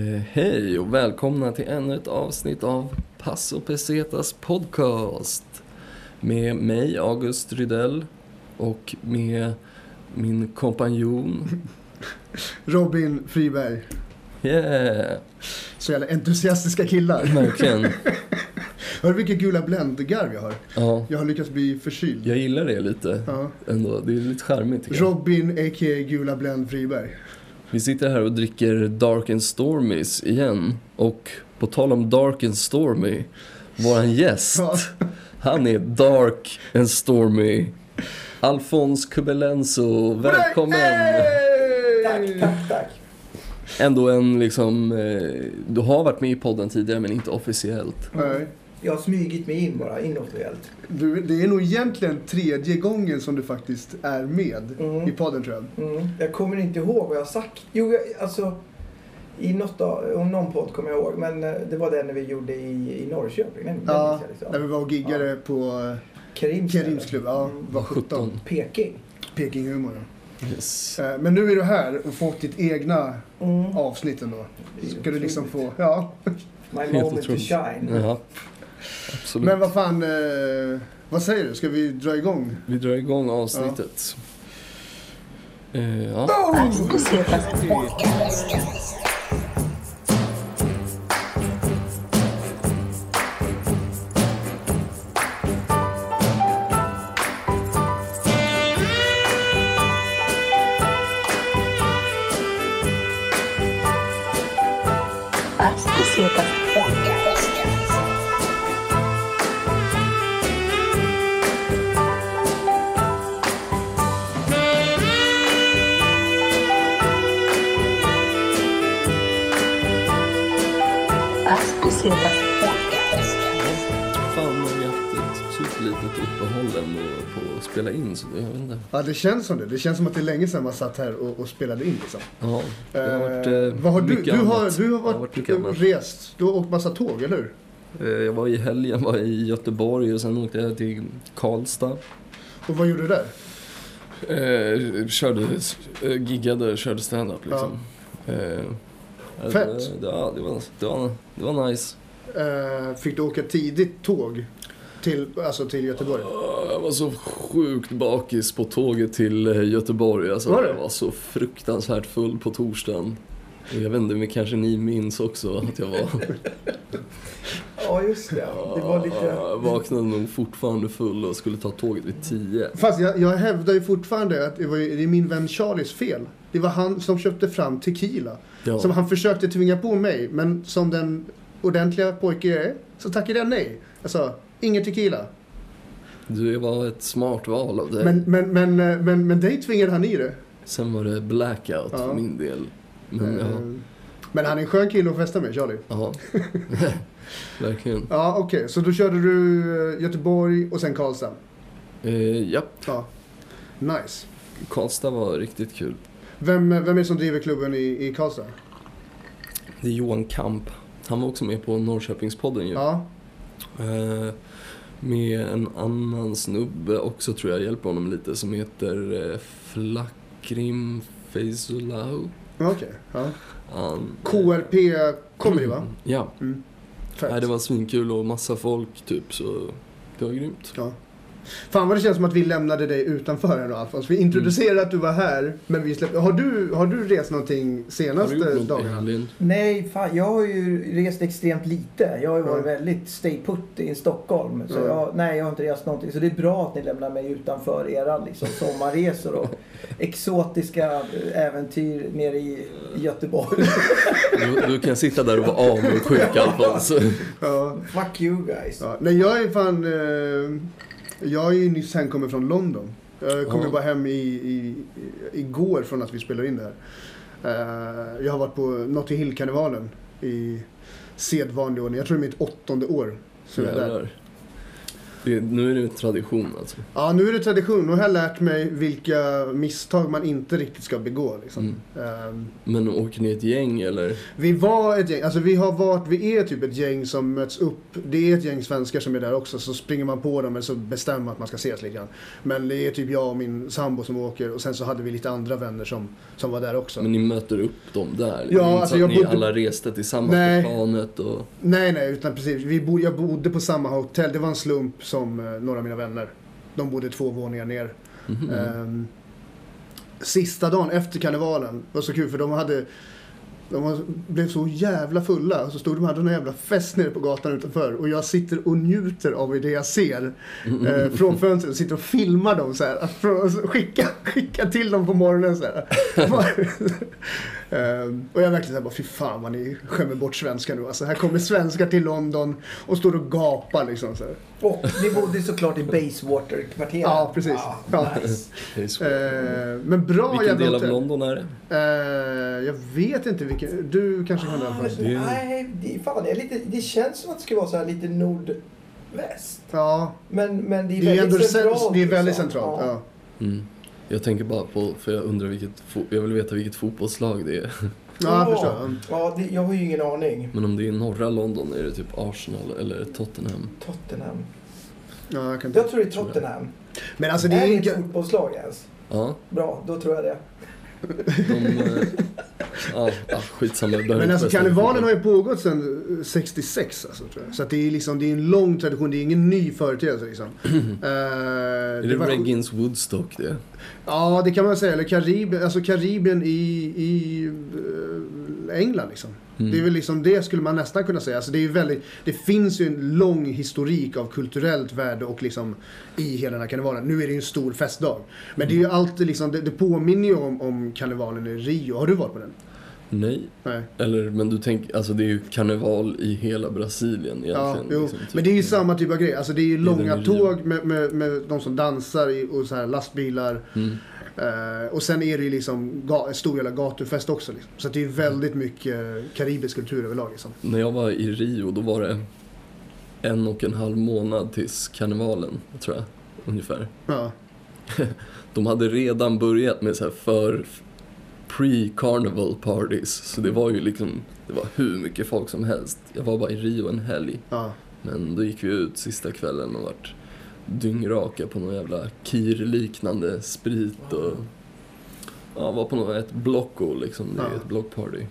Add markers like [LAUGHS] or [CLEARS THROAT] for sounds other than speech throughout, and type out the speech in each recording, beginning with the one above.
Eh, hej och välkomna till ännu ett avsnitt av Passo Pesetas podcast. Med mig, August Rydell, och med min kompanjon. [LAUGHS] Robin Friberg. Yeah! Så jävla entusiastiska killar. Verkligen. [LAUGHS] Hör du vilket gula bländgarv jag har? Ja, Jag har lyckats bli förkyld. jag gillar det lite Ja. ändå. Det är lite charmigt. Robin, a.k.a. Gula Bländ Friberg. Vi sitter här och dricker Dark and Stormies igen. Och på tal om Dark and Stormy, våran gäst, Ja. han är Dark and Stormy. Alfons Kubelenso, välkommen! Hey! Tack, tack, tack. Ändå en liksom, eh, du har varit med i podden tidigare men inte officiellt. Nej. Jag har smugit mig in bara, inofficiellt. Du, det är nog egentligen tredje gången som du faktiskt är med Mm. i podden tror jag. Mm. Jag kommer inte ihåg vad jag har sagt. Jo, jag, alltså... I något av, om någon podd kommer jag ihåg, men eh, det var den när vi gjorde i, i Norrköping. Den, den Ja, jag liksom. när vi var och giggade på eh, Kerims, Kerims klubb. Ja, Mm. var 17. Peking. Peking-humor. ja. Yes. Eh, Men nu är du här och fått ditt egna Mm. avsnitt ändå. Ska du liksom få, ja. My moment to shine. Ja, absolut. Men vad fan, eh, vad säger du? Ska vi dra igång? Vi drar igång avsnittet. Eh, ja. Ja, det känns som det. Det känns som att det är länge sedan man satt här och, och spelade in liksom. Ja, det har varit Eh, eh, vad har du, du, har, du har varit, har varit rest. Du har åkt massa tåg, eller hur? Eh, Jag var i helgen, var i Göteborg och sen åkte jag till Karlstad. Och vad gjorde du där? Eh, körde, eh, giggade, körde stand-up liksom. Eh, Fett. Det, ja, det var, det var, det var nice. Eh, fick du åka tidigt tåg till, alltså till Göteborg? Ah, Jag var så sjukt bakis på tåget till eh, Göteborg. Alltså, Var det? Jag var så fruktansvärt full på torsdagen. Och jag inte, men kanske ni minns också att jag var... [LAUGHS] Ja, just det. Det var lite... Jag vaknade nog fortfarande full och skulle ta tåget vid tio. Fast jag, jag hävdar ju fortfarande att det, var, ju- det är min vän Charlies fel. Det var han som köpte fram tequila. Ja. Som han försökte tvinga på mig, men som den ordentliga pojke jag är, så tackade jag nej. Sa, ingen tequila. Det var ett smart val av dig. Men, men, men, eh, men, men dig tvingade han i det. Sen var det blackout Ja. för min del. Men ja, Eh, Men han är en skön kille att festa med, Charlie. ja. [LAUGHS] verkligen. Ja, okej. Så då körde du eh, Göteborg och sen Karlstad. Eh, ja, Ja. Nice. Karlstad var riktigt kul. Vem, vem är det som driver klubben i, i Karlstad? Det är Johan Kamp. Han var också med på Norrköpingspodden ju. Ja. Eh, med en annan snubbe också tror jag hjälper honom lite som heter eh, Flakrim Feizulau. Okej. Ja. Han, KRP Comedy, va? Ja. Mm. Nej, det var svinkul och massa folk typ så det var grymt. Ja. Fan vad det känns som att vi lämnade dig utanför här då Alfons. Vi introducerade att du var här, men vi släppte... Har du, har du rest någonting Har senaste du gjort något i dagarna? helgen? Nej, fan, jag har ju rest extremt lite. Jag har ju varit Ja. väldigt stay put i Stockholm. Så Ja. jag, nej, jag har inte rest någonting. Så det är bra att ni lämnar mig utanför era liksom, sommarresor och [LAUGHS] exotiska äventyr nere i Göteborg. Du, du kan sitta där och vara avundsjuk [LAUGHS] Alfons. Ja. Fuck you guys. Ja. Nej, jag är fan... Eh, jag är ju nyss hemkommen från London. Jag kom ju bara hem i, i, igår från att vi spelade in det här. Eh, jag har varit på Notting Hill-karnevalen i sedvanlig ordning. Jag tror det är mitt åttonde år är där. Det, nu är det en tradition alltså. Ja, nu är det tradition. Nu har jag lärt mig vilka misstag man inte riktigt ska begå. Liksom. Mm. Ehm, Men åker ni ett gäng eller? vi var ett gäng, alltså vi har varit, vi är typ ett gäng som möts upp. Det är ett gäng svenskar som är där också, så springer man på dem eller så bestämmer man att man ska ses lite grann. Men det är typ jag och min sambo som åker och sen så hade vi lite andra vänner som, som var där också. Men ni möter upp dem där? Ja, är inte alltså så jag att ni bodde- alla reste tillsammans Nej. på planet och... Nej, nej, utan precis. Vi bo, jag bodde på samma hotell. Det var en slump som eh, några av mina vänner. De bodde två våningar ner. Mhm. Ehm, sista dagen efter karnevalen var så kul för de hade de blev så jävla fulla. Så stod de och hade en jävla fest nere på gatan utanför. Och jag sitter och njuter av det jag ser. Eh, från fönstret. Och sitter och filmar dem så här. Skicka, skicka till dem på morgonen så här. [LAUGHS] Ehm, och jag är verkligen såhär, bara, fy fan vad ni skämmer bort svenskar nu. Alltså här kommer svenskar till London och står och gapar liksom. Så här. Och ni bodde såklart i Basewater-kvarteret. Ja, precis. Ja. nice. Det. Ehm, men bra Vilken del av. London är det? Eh, jag vet inte vilken. Du kanske kan Ah. Det är- Nej, det, fan, det, är lite, det känns som att det ska vara så här lite nordväst. Ja, Men, men det är det är, väldigt centralt. cent- det är väldigt liksom. centralt. Ja. Mm. Jag tänker bara på, för jag undrar vilket, jag vill veta vilket fotbollslag det är. [LAUGHS] Ja, jag förstår. Ja, det, jag har ju ingen aning. Men om det är norra London är det typ Arsenal eller Tottenham. Tottenham. Ja, jag kan Jag tror det är Tottenham. Men alltså det är är det inte... ett fotbollslag ens? Ja, Bra, då tror jag det. De... eh, ja, ah, skitsamma. Men alltså karnevalen har ju pågått sedan 66 alltså, tror jag. Så det är liksom, det är en lång tradition, det är ingen ny företeelse liksom. [CLEARS THROAT] Eh, Är det det var- Reggins Woodstock det? Ja, det kan man säga. Eller Karibien, alltså Karibien i, i eh, England liksom. Mm. Det är väl liksom det skulle man nästan kunna säga. Alltså det, är väldigt, det finns ju en lång historik av kulturellt värde och liksom i hela den här karnevalen. Nu är det ju en stor festdag. Men det är ju alltid liksom, det, det påminner ju om, om karnevalen i Rio. Har du varit på den? Nej. Nej. Eller, men du tänker, alltså det är ju karneval i hela Brasilien egentligen. Ja, liksom, typ. Men det är ju samma typ av grej. Alltså det är ju långa tåg med, med, med de som dansar i, och så här lastbilar. Mm. Eh, och sen är det ju liksom en stor jävla gatufest också. Liksom. Så det är väldigt mycket karibisk kultur överlag. Liksom. När jag var i Rio då var det en och en halv månad tills karnevalen, tror jag. Ungefär. Ja. [LAUGHS] De hade redan börjat med så här för pre-carnival parties. Så det var ju liksom, det var hur mycket folk som helst. Jag var bara i Rio en helg. Ja. Men då gick vi ut sista kvällen och vart dyngraka på någon jävla kir-liknande sprit och ja, var på något, ett blocko liksom. Det är Ja. ett blockparty.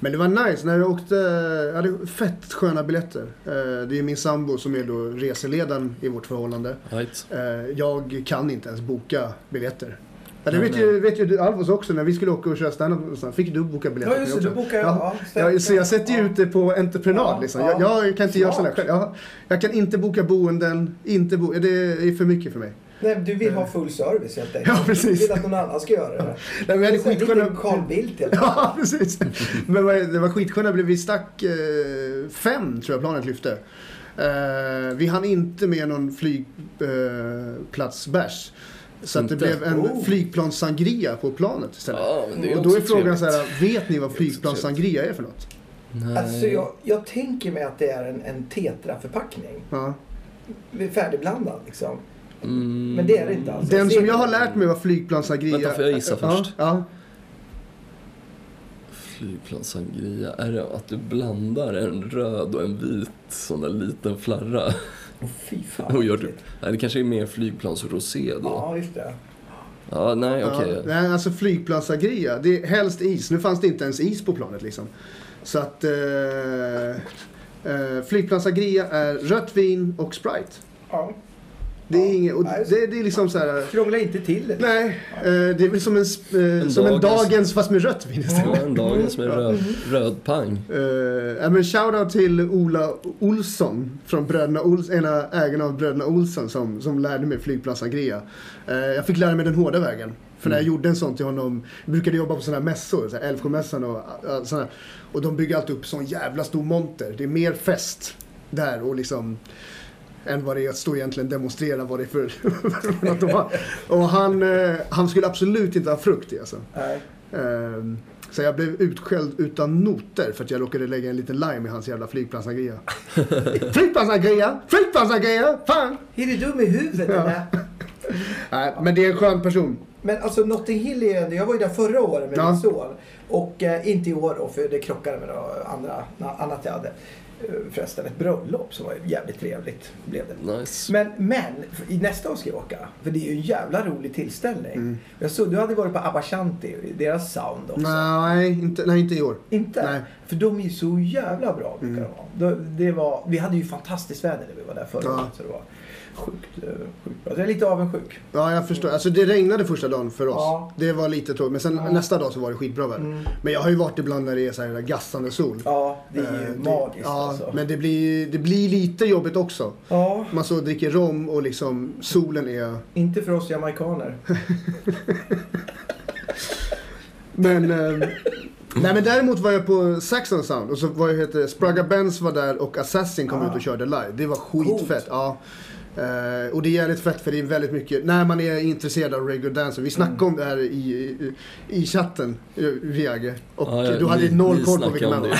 Men det var nice när jag åkte. Jag hade fett sköna biljetter. Eh, det är min sambo som är då reseledaren i vårt förhållande. Right. Eh, jag kan inte ens boka biljetter. Ja, det vet ju, vet ju du, Alfons också, när vi skulle åka och köra standup fick du boka biljetter Ja, just det. Du jag. Ja. Ja. Ja, så jag sätter ju Ja. ut det på entreprenad Ja, liksom. ja. Jag, jag kan inte göra sådana själv. Jag, jag kan inte boka boenden, inte bo, det är för mycket för mig. Nej, du vill ha full service helt enkelt. Ja, precis. Du vill att någon annan ska göra det. [LAUGHS] Nej, men Det är lite skitsköna... Carl Bildt helt [LAUGHS] Ja, precis. Men det var skitsköna, vi stack eh, fem tror jag planet lyfte. Eh, vi hann inte med någon flygplatsbärs. Eh. Så att det blev en Oh. flygplanssangria på planet istället. Ja, och då är frågan så här, vet ni vad flygplanssangria är för något? Nej. Alltså, jag, jag tänker mig att det är en, en tetraförpackning. Ja. Färdigblandad liksom. Mm. Men det är det inte alls. Den som jag har lärt mig vad flygplanssangria Vänta, får jag gissa ja, först? Ja, Flygplanssangria, är det att du blandar en röd och en vit sån där liten flarra? Åh, Fy fan. Och gör typ, nej det kanske är mer flygplansrosé då? Ja, just det. Ja, nej okej. ja. Nej, alltså flygplanssangria, det är helst is. Nu fanns det inte ens is på planet liksom. Så att eh, eh, flygplanssangria är rött vin och Sprite. Ja. Det är, Ja, inget, och det, det är liksom så här... Krångla inte till det. Nej, eh, det är väl som en, eh, som en dagens- dagens fast med rött vin Ja, istället. en dagens med röd, rödpang. Uh, ja, men shoutout till Ola Olsson, från Bröderna Ols, ena ägarna av Bröderna Olsson som, som lärde mig flygplanssangria. Uh, jag fick lära mig den hårda vägen. För när jag Mm. gjorde en sån till honom, jag brukade jobba på sådana här mässor, så här Älvsjömässan och uh, sådana Och de bygger alltid upp sån jävla stor monter. Det är mer fest där och liksom än vad det är att stå egentligen demonstrera vad det är för, [LAUGHS] för något de har. Och han, eh, han skulle absolut inte ha frukt i alltså. Ehm, Så jag blev utskälld utan noter för att jag råkade lägga en liten lime i hans jävla flygplansagria. [LAUGHS] flygplansagria! Flygplansagria! Fan! Är du dum i huvudet eller? [LAUGHS] Nej, men det är en skön person. Men alltså Notting Hill är jag var ju där förra året med Ja. min son. Och eh, inte i år då, för det krockade med något andra, något annat jag hade. Förresten, ett bröllop som var jävligt trevligt. Blev det. Nice. Men, men i nästa år ska jag åka. För det är ju en jävla rolig tillställning. Mm. Jag såg, du hade varit på Abashanti, deras sound också. Nej inte, nej, inte i år. Inte? Nej. För de är ju så jävla bra brukar Mm. de vara. Det var, vi hade ju fantastiskt väder när vi var där förra Ja. året. Så det var sjukt, eh, sjukt bra. Så jag är lite avundsjuk. Ja, jag förstår. Alltså det regnade första dagen för oss. Ja. Det var lite tråkigt. Men sen Ja. nästa dag så var det skitbra väder. Mm. Men jag har ju varit ibland när det är så här gassande sol. Ja, det är ju Eh, det- magiskt Ja, alltså. men det blir, det blir lite jobbigt också. Ja, Man så dricker rom och liksom solen är... inte för oss jamaikaner. [LAUGHS] Men... Eh, nej men däremot var jag på Saxon Sound och så var jag heter Spraga Benz var där och Assassin kom Ah. ut och körde live. Det var skitfett. Coolt. Ja. Eh, och det är jävligt fett för det är väldigt mycket, när man är intresserad av regular dancer. Vi snackade Mm. om det här i, i, i chatten, eh, Viage. Och Ja, ja, du hade ni- noll ni koll på om man. [LAUGHS]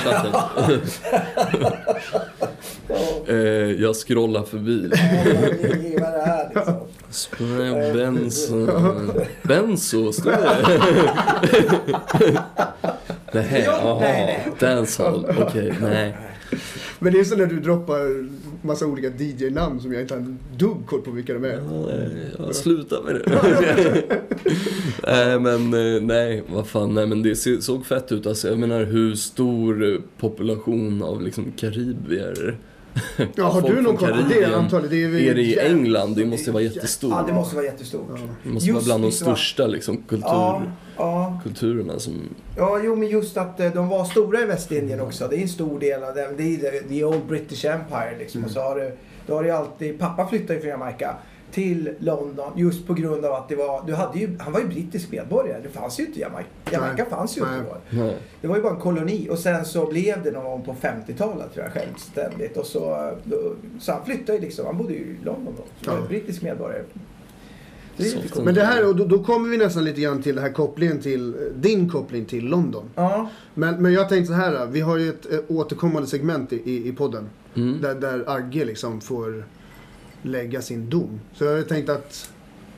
Eh, jag scrollar förbi. Liksom. Spray Benzo. [LAUGHS] Benzo, står det? [LAUGHS] Nej, Ja, jaha. nej, nej. Dancehall, okej, nej. Men det är så när du droppar massa olika DJ-namn som jag inte har en dugg koll på vilka de är. Ja, sluta med det. [LAUGHS] nej men eh, nej, vad fan, nej men det ser- såg fett ut alltså. Jag menar hur stor population av liksom karibier Ja, har Folk du någon från koll på det Karibien. antagligen? Det är, är det i England. Det måste vara jättestort. Ja, det måste vara jättestort. Ja. Det måste vara Just bland de största liksom, kultur, Ja, ja. kulturerna som... Ja, jo men just att eh, de var stora i Västindien också. Det är en stor del av den. Det är the, the old British Empire liksom. Och så har du, då har du ju alltid, pappa flyttade ju från Jamaica till London just på grund av att det var, du hade ju, han var ju brittisk medborgare. Det fanns ju inte Jamaica. Jamaica Nej. fanns ju inte då. Det var ju bara en koloni och sen så blev det någon gång på 50-talet tror jag självständigt. Och så, då, så han flyttade ju liksom, han bodde ju i London då. Så Ja. var brittisk medborgare. Det. Men det här, och då, då kommer vi nästan lite grann till den här kopplingen till, eh, din koppling till London. Ja, Men, men jag tänkte så här, vi har ju ett eh, återkommande segment i, i, i podden. Mm. Där, där Agge liksom får lägga sin dom. Så jag har tänkt att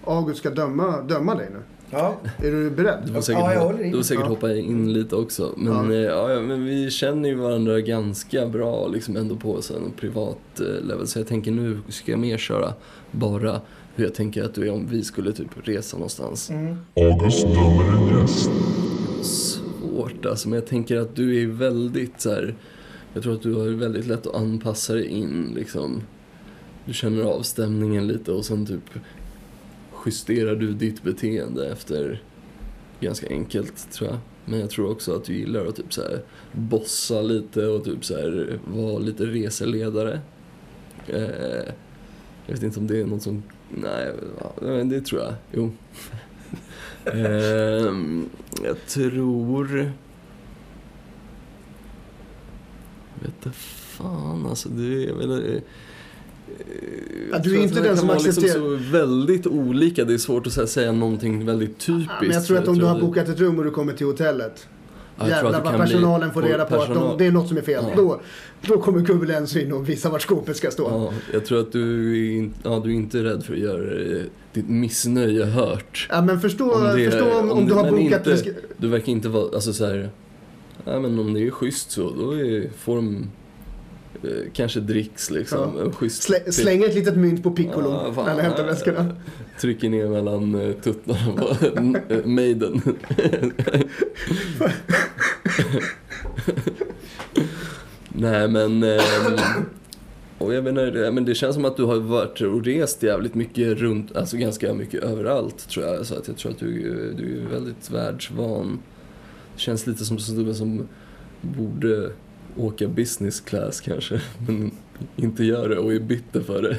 August ska döma, döma dig nu. ja. Är du beredd? Du får säkert, Ja, jag håller du får säkert Ja. hoppa in lite också. Men, Ja. ja. men vi känner ju varandra ganska bra liksom ändå på en privat eh, level. Så jag tänker nu ska jag mer köra bara hur jag tänker att du är om vi skulle typ resa någonstans. Mm. August dömer en gäst. Svårt alltså, men jag tänker att du är väldigt så här. Jag tror att du har väldigt lätt att anpassa dig in liksom. Du känner av stämningen lite och sen typ justerar du ditt beteende efter ganska enkelt tror jag. Men jag tror också att du gillar att typ så här bossa lite och typ så här vara lite reseledare. Eh, jag vet inte om det är något som, nej, ja, det tror jag, jo. [LAUGHS] Ehm, jag tror... Jag vet inte fan alltså, det är väl... eh, Ja, jag du är inte den som liksom accepterar- så väldigt olika. Det är svårt att här, säga någonting väldigt typiskt. Men jag tror att om du har bokat ett rum och du kommer till hotellet. Ja, jävlar att vad personalen får reda på att personal- de, det är något som är fel. Ja. Då, då kommer Kubulens in och visar vart skåpet ska stå. Ja, jag tror att du är, in, ja, du är inte rädd för att göra eh, ditt missnöje hört. Ja, men förstå Om det- förstå om, om om du har bokat... inte- Du verkar inte vara, alltså så här, ja men om det är schysst så, då är, får de kanske dricks liksom. Ja. Schysst Slä, släng ett litet mynt på Piccolo Ja, fan. när han hämtar väskorna. [LAUGHS] Trycker ner mellan eh, tuttarna på eh, Maiden. [LAUGHS] Nej men... och jag menar, men det känns som att du har varit och rest jävligt mycket runt, alltså ganska mycket överallt tror jag. Så att jag tror att du, du är väldigt världsvan. Det känns lite som snubben som borde åka business class kanske, [LAUGHS] men inte gör det och är bitter för det.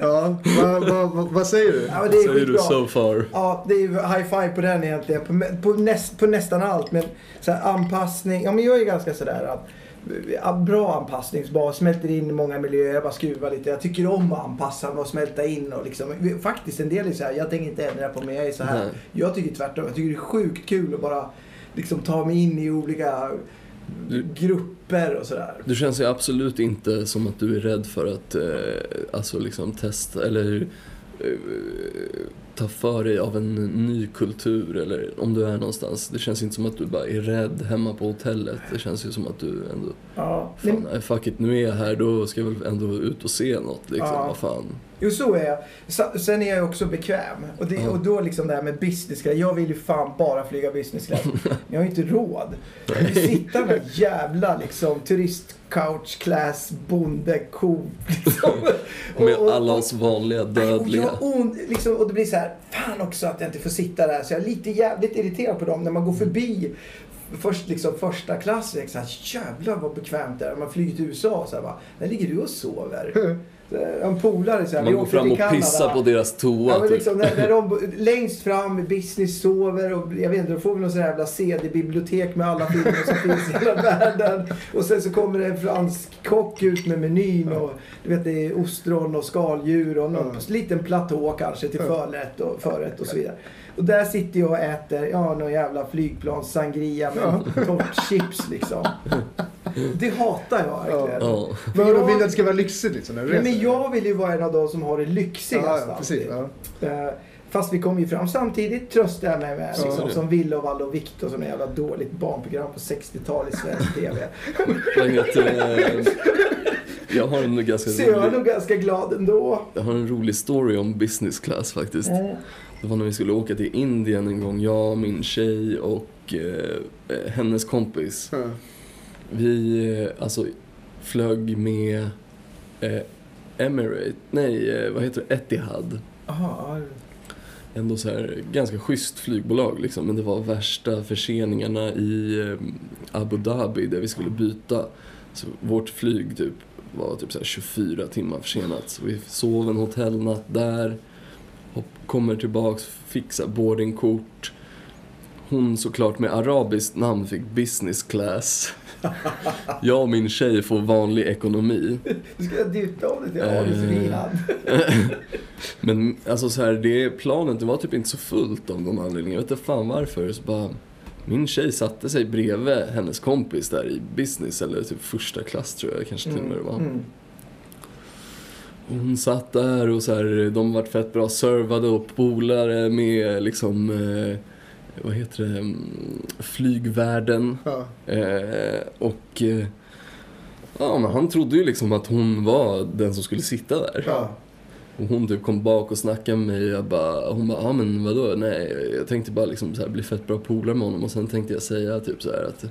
Ja, vad va, va, vad säger du? Ja, det är Säger du so far? Ja, det är high five på den egentligen. På, på, näst, på nästan allt. Men så här, anpassning. Ja, men jag är ganska sådär att bra anpassning. Så bara smälter in i många miljöer, jag bara skruvar lite. Jag tycker om att anpassa mig och smälta in. Och liksom, faktiskt en del är så här, jag tänker inte ändra på mig, jag är så här. Nej. Jag tycker tvärtom. Jag tycker det är sjukt kul att bara liksom ta mig in i olika Du- grupper och sådär. Du känns ju absolut inte som att du är rädd för att eh, alltså liksom testa eller eh, ta för dig av en ny kultur eller om du är någonstans. Det känns inte som att du bara är rädd hemma på hotellet. Det känns ju som att du ändå, Ja. fan, nej, fuck it, nu är jag här, då ska jag väl ändå ut och se något liksom. Ja. Vad fan. Jo, så är jag. Sen är jag också bekväm. Och, det, och då liksom det här med business class. Jag vill ju fan bara flyga business class. [LAUGHS] Men jag har ju inte råd. Jag vill sitta med jävla liksom turist couch class bonde ko liksom. [LAUGHS] Med Och- och- alla oss vanliga Och, dödliga. jag, ont, liksom, och det blir så här, fan också att jag inte får sitta där. Så jag är lite jävligt irriterad på dem när man går förbi först liksom första klass. Så här, jävlar vad bekvämt det är. Man flyger till USA så här, bara, där ligger du och sover. [LAUGHS] Här, En polare så här, Man går fram och Kanada. pissar på deras toa Ja, men typ. liksom, när, när de längst fram i business sover och jag vet inte, då får vi någon sån här jävla CD-bibliotek med alla filmer som finns i hela [LAUGHS] världen. Och sen så kommer det en fransk kock ut med menyn och du vet det är ostron och skaldjur och någon Ja. liten platå kanske till Ja. förrätt och förrätt och så vidare. Och där sitter jag och äter, ja någon jävla flygplans sangria med torrt chips liksom. [LAUGHS] Det hatar jag verkligen. Ja. Men vadå, Jag- vill du att det ska vara lyxigt liksom? när du Nej, men reser? jag vill ju vara en av de som har det lyxigast Ja, ja, precis. Ja. Eh, Fast vi kom ju fram samtidigt, tröstar jag mig med. Ja, Liksom, som Ville och Valle och Viktor som är jävla dåligt barnprogram på 60-tal i svensk TV. Vad heter, eh, jag har en ganska Så jag är rolig, nog ganska glad ändå. jag har en rolig story om business class faktiskt. Mm. Det var när vi skulle åka till Indien en gång, jag, min tjej och eh, eh, hennes kompis. Ja. Vi eh, alltså flög med eh, Emirate, nej eh, vad heter det, Etihad. Aha, Ändå så här ganska schysst flygbolag liksom. Men det var värsta förseningarna i eh, Abu Dhabi där vi skulle byta. Så vårt flyg typ var typ så här 24 timmar försenat. Så vi sov en hotellnatt där. Hopp, kommer tillbaks, fixar boardingkort. Hon såklart med arabiskt namn fick business class. [LAUGHS] Jag och min tjej får vanlig ekonomi. du ska dyta av det till Eh. Rihad. [LAUGHS] Men alltså så här, det planet det var typ inte så fullt av någon anledning. Jag vet inte fan varför. Så bara, min tjej satte sig bredvid hennes kompis där i business eller typ första klass tror jag kanske till och med det var. Mm. Och hon satt där och så här, de vart fett bra servade och polare med liksom, eh, vad heter det, flygvärden. Ja. Eh, och eh, ja, men han trodde ju liksom att hon var den som skulle sitta där. Ja. Och hon typ kom bak och snackade med mig. Jag bara, hon bara, ja ah, men vadå? Nej, jag tänkte bara liksom så här, bli fett bra polare med honom. Och sen tänkte jag säga typ så här att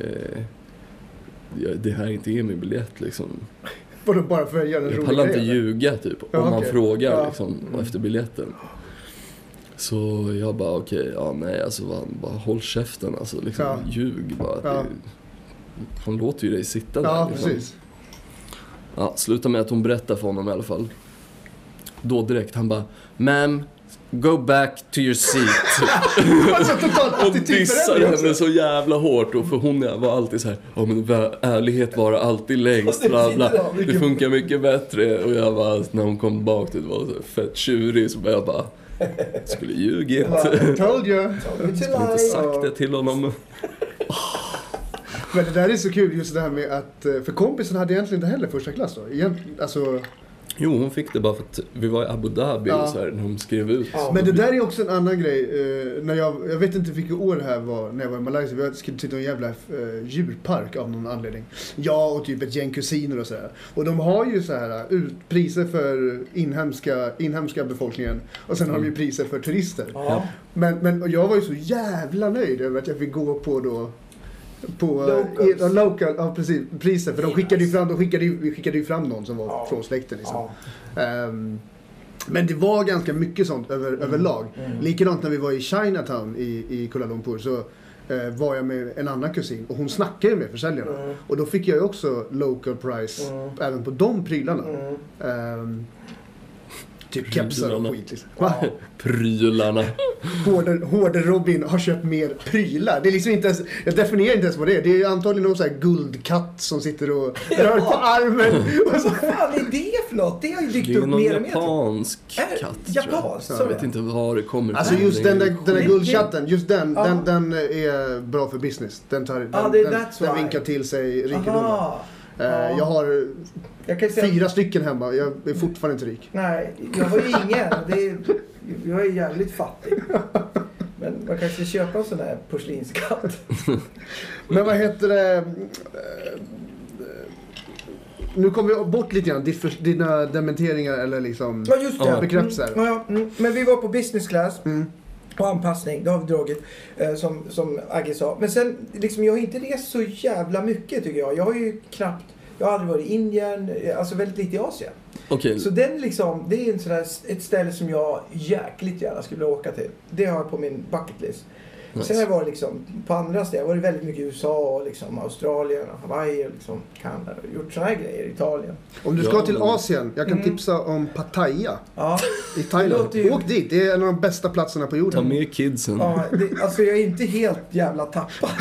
eh, det här inte är min biljett liksom. Vadå, bara för att göra en Jag rolig pallar inte ljuga typ om Ja, man okej. frågar Ja. liksom Mm. efter biljetten. Så jag bara okej, ja nej alltså bara, bara håll käften alltså liksom Ja. ljug bara. Ja. Det, han låter ju dig sitta där Ja, liksom. precis. Ja, sluta med att hon berättar för honom i alla fall. Då direkt, han bara Ma'am, go back to your seat. [LAUGHS] Alltså totalt och dissar henne så jävla hårt. Och för hon var alltid så här, ja men ärlighet var alltid längst, bla bla. Det funkar mycket bättre. Och jag bara, när hon kom bak till det var så fett tjurig. Så jag bara, [LAUGHS] skulle ljugit. Told you. Skulle inte sagt det till honom. Men det där är så kul just det här med att, eh, för kompisen hade egentligen inte heller första klass då. Egent, alltså, Jo, hon fick det bara för att vi var i Abu Dhabi Ja. och så här, när de skrev ut. Ja. men det där är också en annan grej. Eh, när jag, jag vet inte vilket år det här var när jag var i Malaysia. Vi skulle till en jävla eh, djurpark av någon anledning. Jag och typ ett gäng kusiner och sådär. Och de har ju så här ut, priser för inhemska, inhemska befolkningen. Och sen har de ju priser för turister. Ja. Men, men och jag var ju så jävla nöjd över att jag fick gå på då på Locals. eh, local, ja precis, priser. För de skickade ju fram, de skickade ju, skickade ju fram någon som var Ja. från släkten liksom. Ja. Ehm, men det var ganska mycket sånt över, överlag. Mm. Likadant när vi var i Chinatown i, i Kuala Lumpur så eh, var jag med en annan kusin och hon snackade ju med försäljarna. Mm. Och då fick jag ju också local price Mm. även på de prylarna. Mm. Ehm, Typ kepsar och skit liksom. Va? [LAUGHS] Prylarna. Hårde, hårde Robin har köpt mer prylar. Det är liksom inte ens, jag definierar inte ens vad det är. Det är antagligen någon sån här guldkatt som sitter och rör på armen. [LAUGHS] Och Vad så, fan är det för något? Det har ju dykt Det är upp någon mer och mer. japansk Är- katt, tror jag. japansk, Jag sa vet inte var det kommer alltså ifrån. just Det är den där, den där skit. guldchatten, just den, Ja. den, den är bra för business. Den, tar, den, Ja, det är den, den vinkar till sig rikedomen. Eh, Ja. Jag har Jag kan säga... fyra stycken hemma. Jag är fortfarande inte rik. Nej, jag har ju ingen. Det är, jag är jävligt fattig. Men man kanske ska köpa en sån där porslinskatt. [LAUGHS] Men vad heter det? eh, Nu kommer vi bort lite grann. Dina dementeringar eller liksom... Ja, just det. Ja. Bekräftelser. Mm, ja, mm. Men vi var på business class. Mm. Och anpassning, det har vi dragit. Eh, som, som Agge sa. Men sen, liksom, jag har inte rest så jävla mycket tycker jag. Jag har ju knappt... Jag har aldrig varit i Indien, eh, alltså väldigt lite i Asien. Okej, Så den liksom, det är en sån där, ett ställe som jag jäkligt gärna skulle vilja åka till. Det har jag på min bucket list. Nice. Sen har jag varit liksom, på andra ställen, jag har varit väldigt mycket i USA och liksom Australien och Hawaii och liksom Kanada. och Gjort såna här grejer, Italien. Om du ska Ja, till Asien, jag kan Mm. tipsa om Pattaya Ja, i Thailand. ju- Åk dit, det är en av de bästa platserna på Ta jorden. med kidsen. ja det, alltså jag är inte helt jävla tappad. [LAUGHS]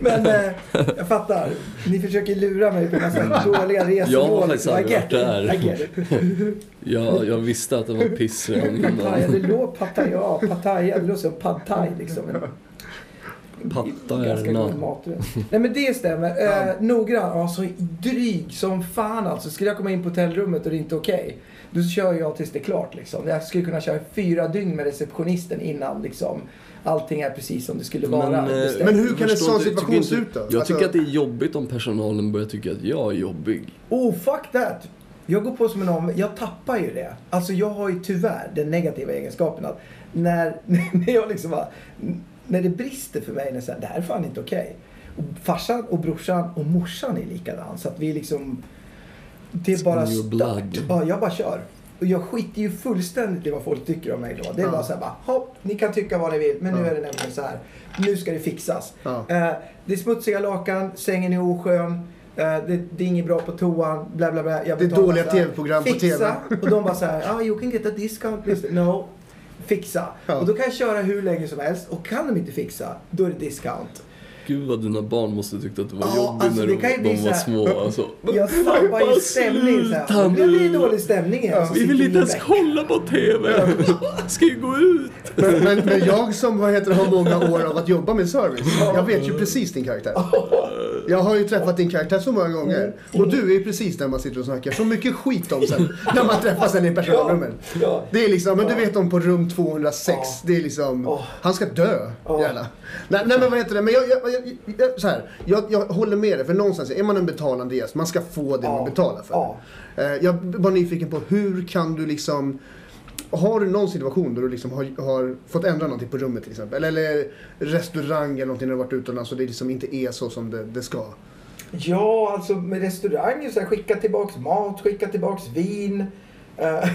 Men eh, jag fattar. Ni försöker lura mig på massa dåliga resemål. Jag har faktiskt aldrig varit där. Jag, jag visste att det var pissregn [LAUGHS] Pattaya, innan. det låg Pattaya, ja, Pattaya, det låter som Pad Thai liksom. Patta Ganska god. Nej men det stämmer. Eh, noggrann, alltså dryg som fan alltså. Skulle jag komma in på hotellrummet och det är inte okej. Då kör jag tills det är klart liksom. Jag skulle kunna köra fyra dygn med receptionisten innan liksom. Allting är precis som det skulle vara. Men, eh, bestämt. Men hur kan en sån situation se ut då? Jag Alltså- tycker att det är jobbigt om personalen börjar tycka att jag är jobbig. Oh, fuck that! Jag går på som en om... Jag tappar ju det. Alltså jag har ju tyvärr den negativa egenskapen att när, [LAUGHS] när jag liksom bara, När det brister för mig, när jag säger det här är fan inte okej. Och farsan och brorsan och morsan är likadan. Så att vi liksom... Det är bara stört. Ja, jag bara kör. Och jag skiter ju fullständigt i vad folk tycker om mig då. Det är Ja. bara så här bara, hopp, ni kan tycka vad ni vill. Men nu är det nämligen så här. Nu ska det fixas. Eh, det är smutsiga lakan, sängen är oskön. eh, det, det är inget bra på toan, bla bla bla. Jag Det är dåliga TV-program på. TV. Och de bara så här, ah, you can get a discount. Mr. No. Fixa. Ja. Och då kan jag köra hur länge som helst. Och kan de inte fixa, då är det discount. Gud vad dina barn måste tyckt att det var Ja, jobbigt alltså, när det de, de var här- små. Alltså. Jag sabbar ju Bara stämning. Så här. sluta Då blir det nu. dålig stämning igen. Så Vi vill inte ens kolla på TV. [LAUGHS] Ska ju gå ut. Men, men, men jag som vad heter, har många år av att jobba med service, jag vet ju precis din karaktär. Jag har ju träffat din karaktär så många gånger. Och du är ju precis där man sitter och snackar så mycket skit om sen. [LAUGHS] När man träffas sen i personalrummet. Ja. Det är liksom, men du vet om på rum 206. Ja. Det är liksom, han ska dö. Gärna. Nej, nej men vad heter det, men jag, jag, jag, så här, jag, jag håller med dig. För någonstans är man en betalande gäst, man ska få det man betalar för. Eh, Jag var nyfiken på hur kan du liksom har du någon situation där du liksom har, har fått ändra någonting på rummet till exempel? Eller, eller restaurang eller någonting när du varit utomlands och det liksom inte är så som det, det ska? Ja, alltså med restauranger så här, skicka tillbaks mat, skicka tillbaks vin. Eh,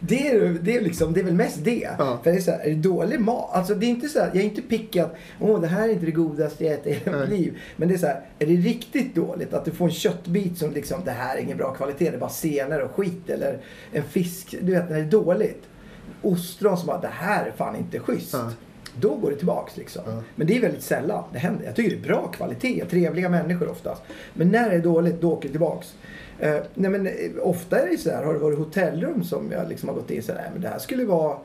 det, är, det, är liksom, det är väl mest det. Ja. För det är, så här, är det dålig mat? Alltså det är inte så här, jag är inte picky att åh det här är inte det godaste jag ätit i hela mitt liv. Men det är så här, är det riktigt dåligt att du får en köttbit som liksom det här är ingen bra kvalitet, det är bara senare och skit. Eller en fisk, du vet när det är dåligt. Ostron som bara, det här är fan inte schysst. Ja. Då går det tillbaks liksom. Ja. Men det är väldigt sällan det händer. Jag tycker det är bra kvalitet, trevliga människor oftast. Men när det är dåligt, då åker det tillbaks. Eh, nej men eh, ofta är det så här, har det varit hotellrum som jag liksom har gått in så här, men det här skulle vara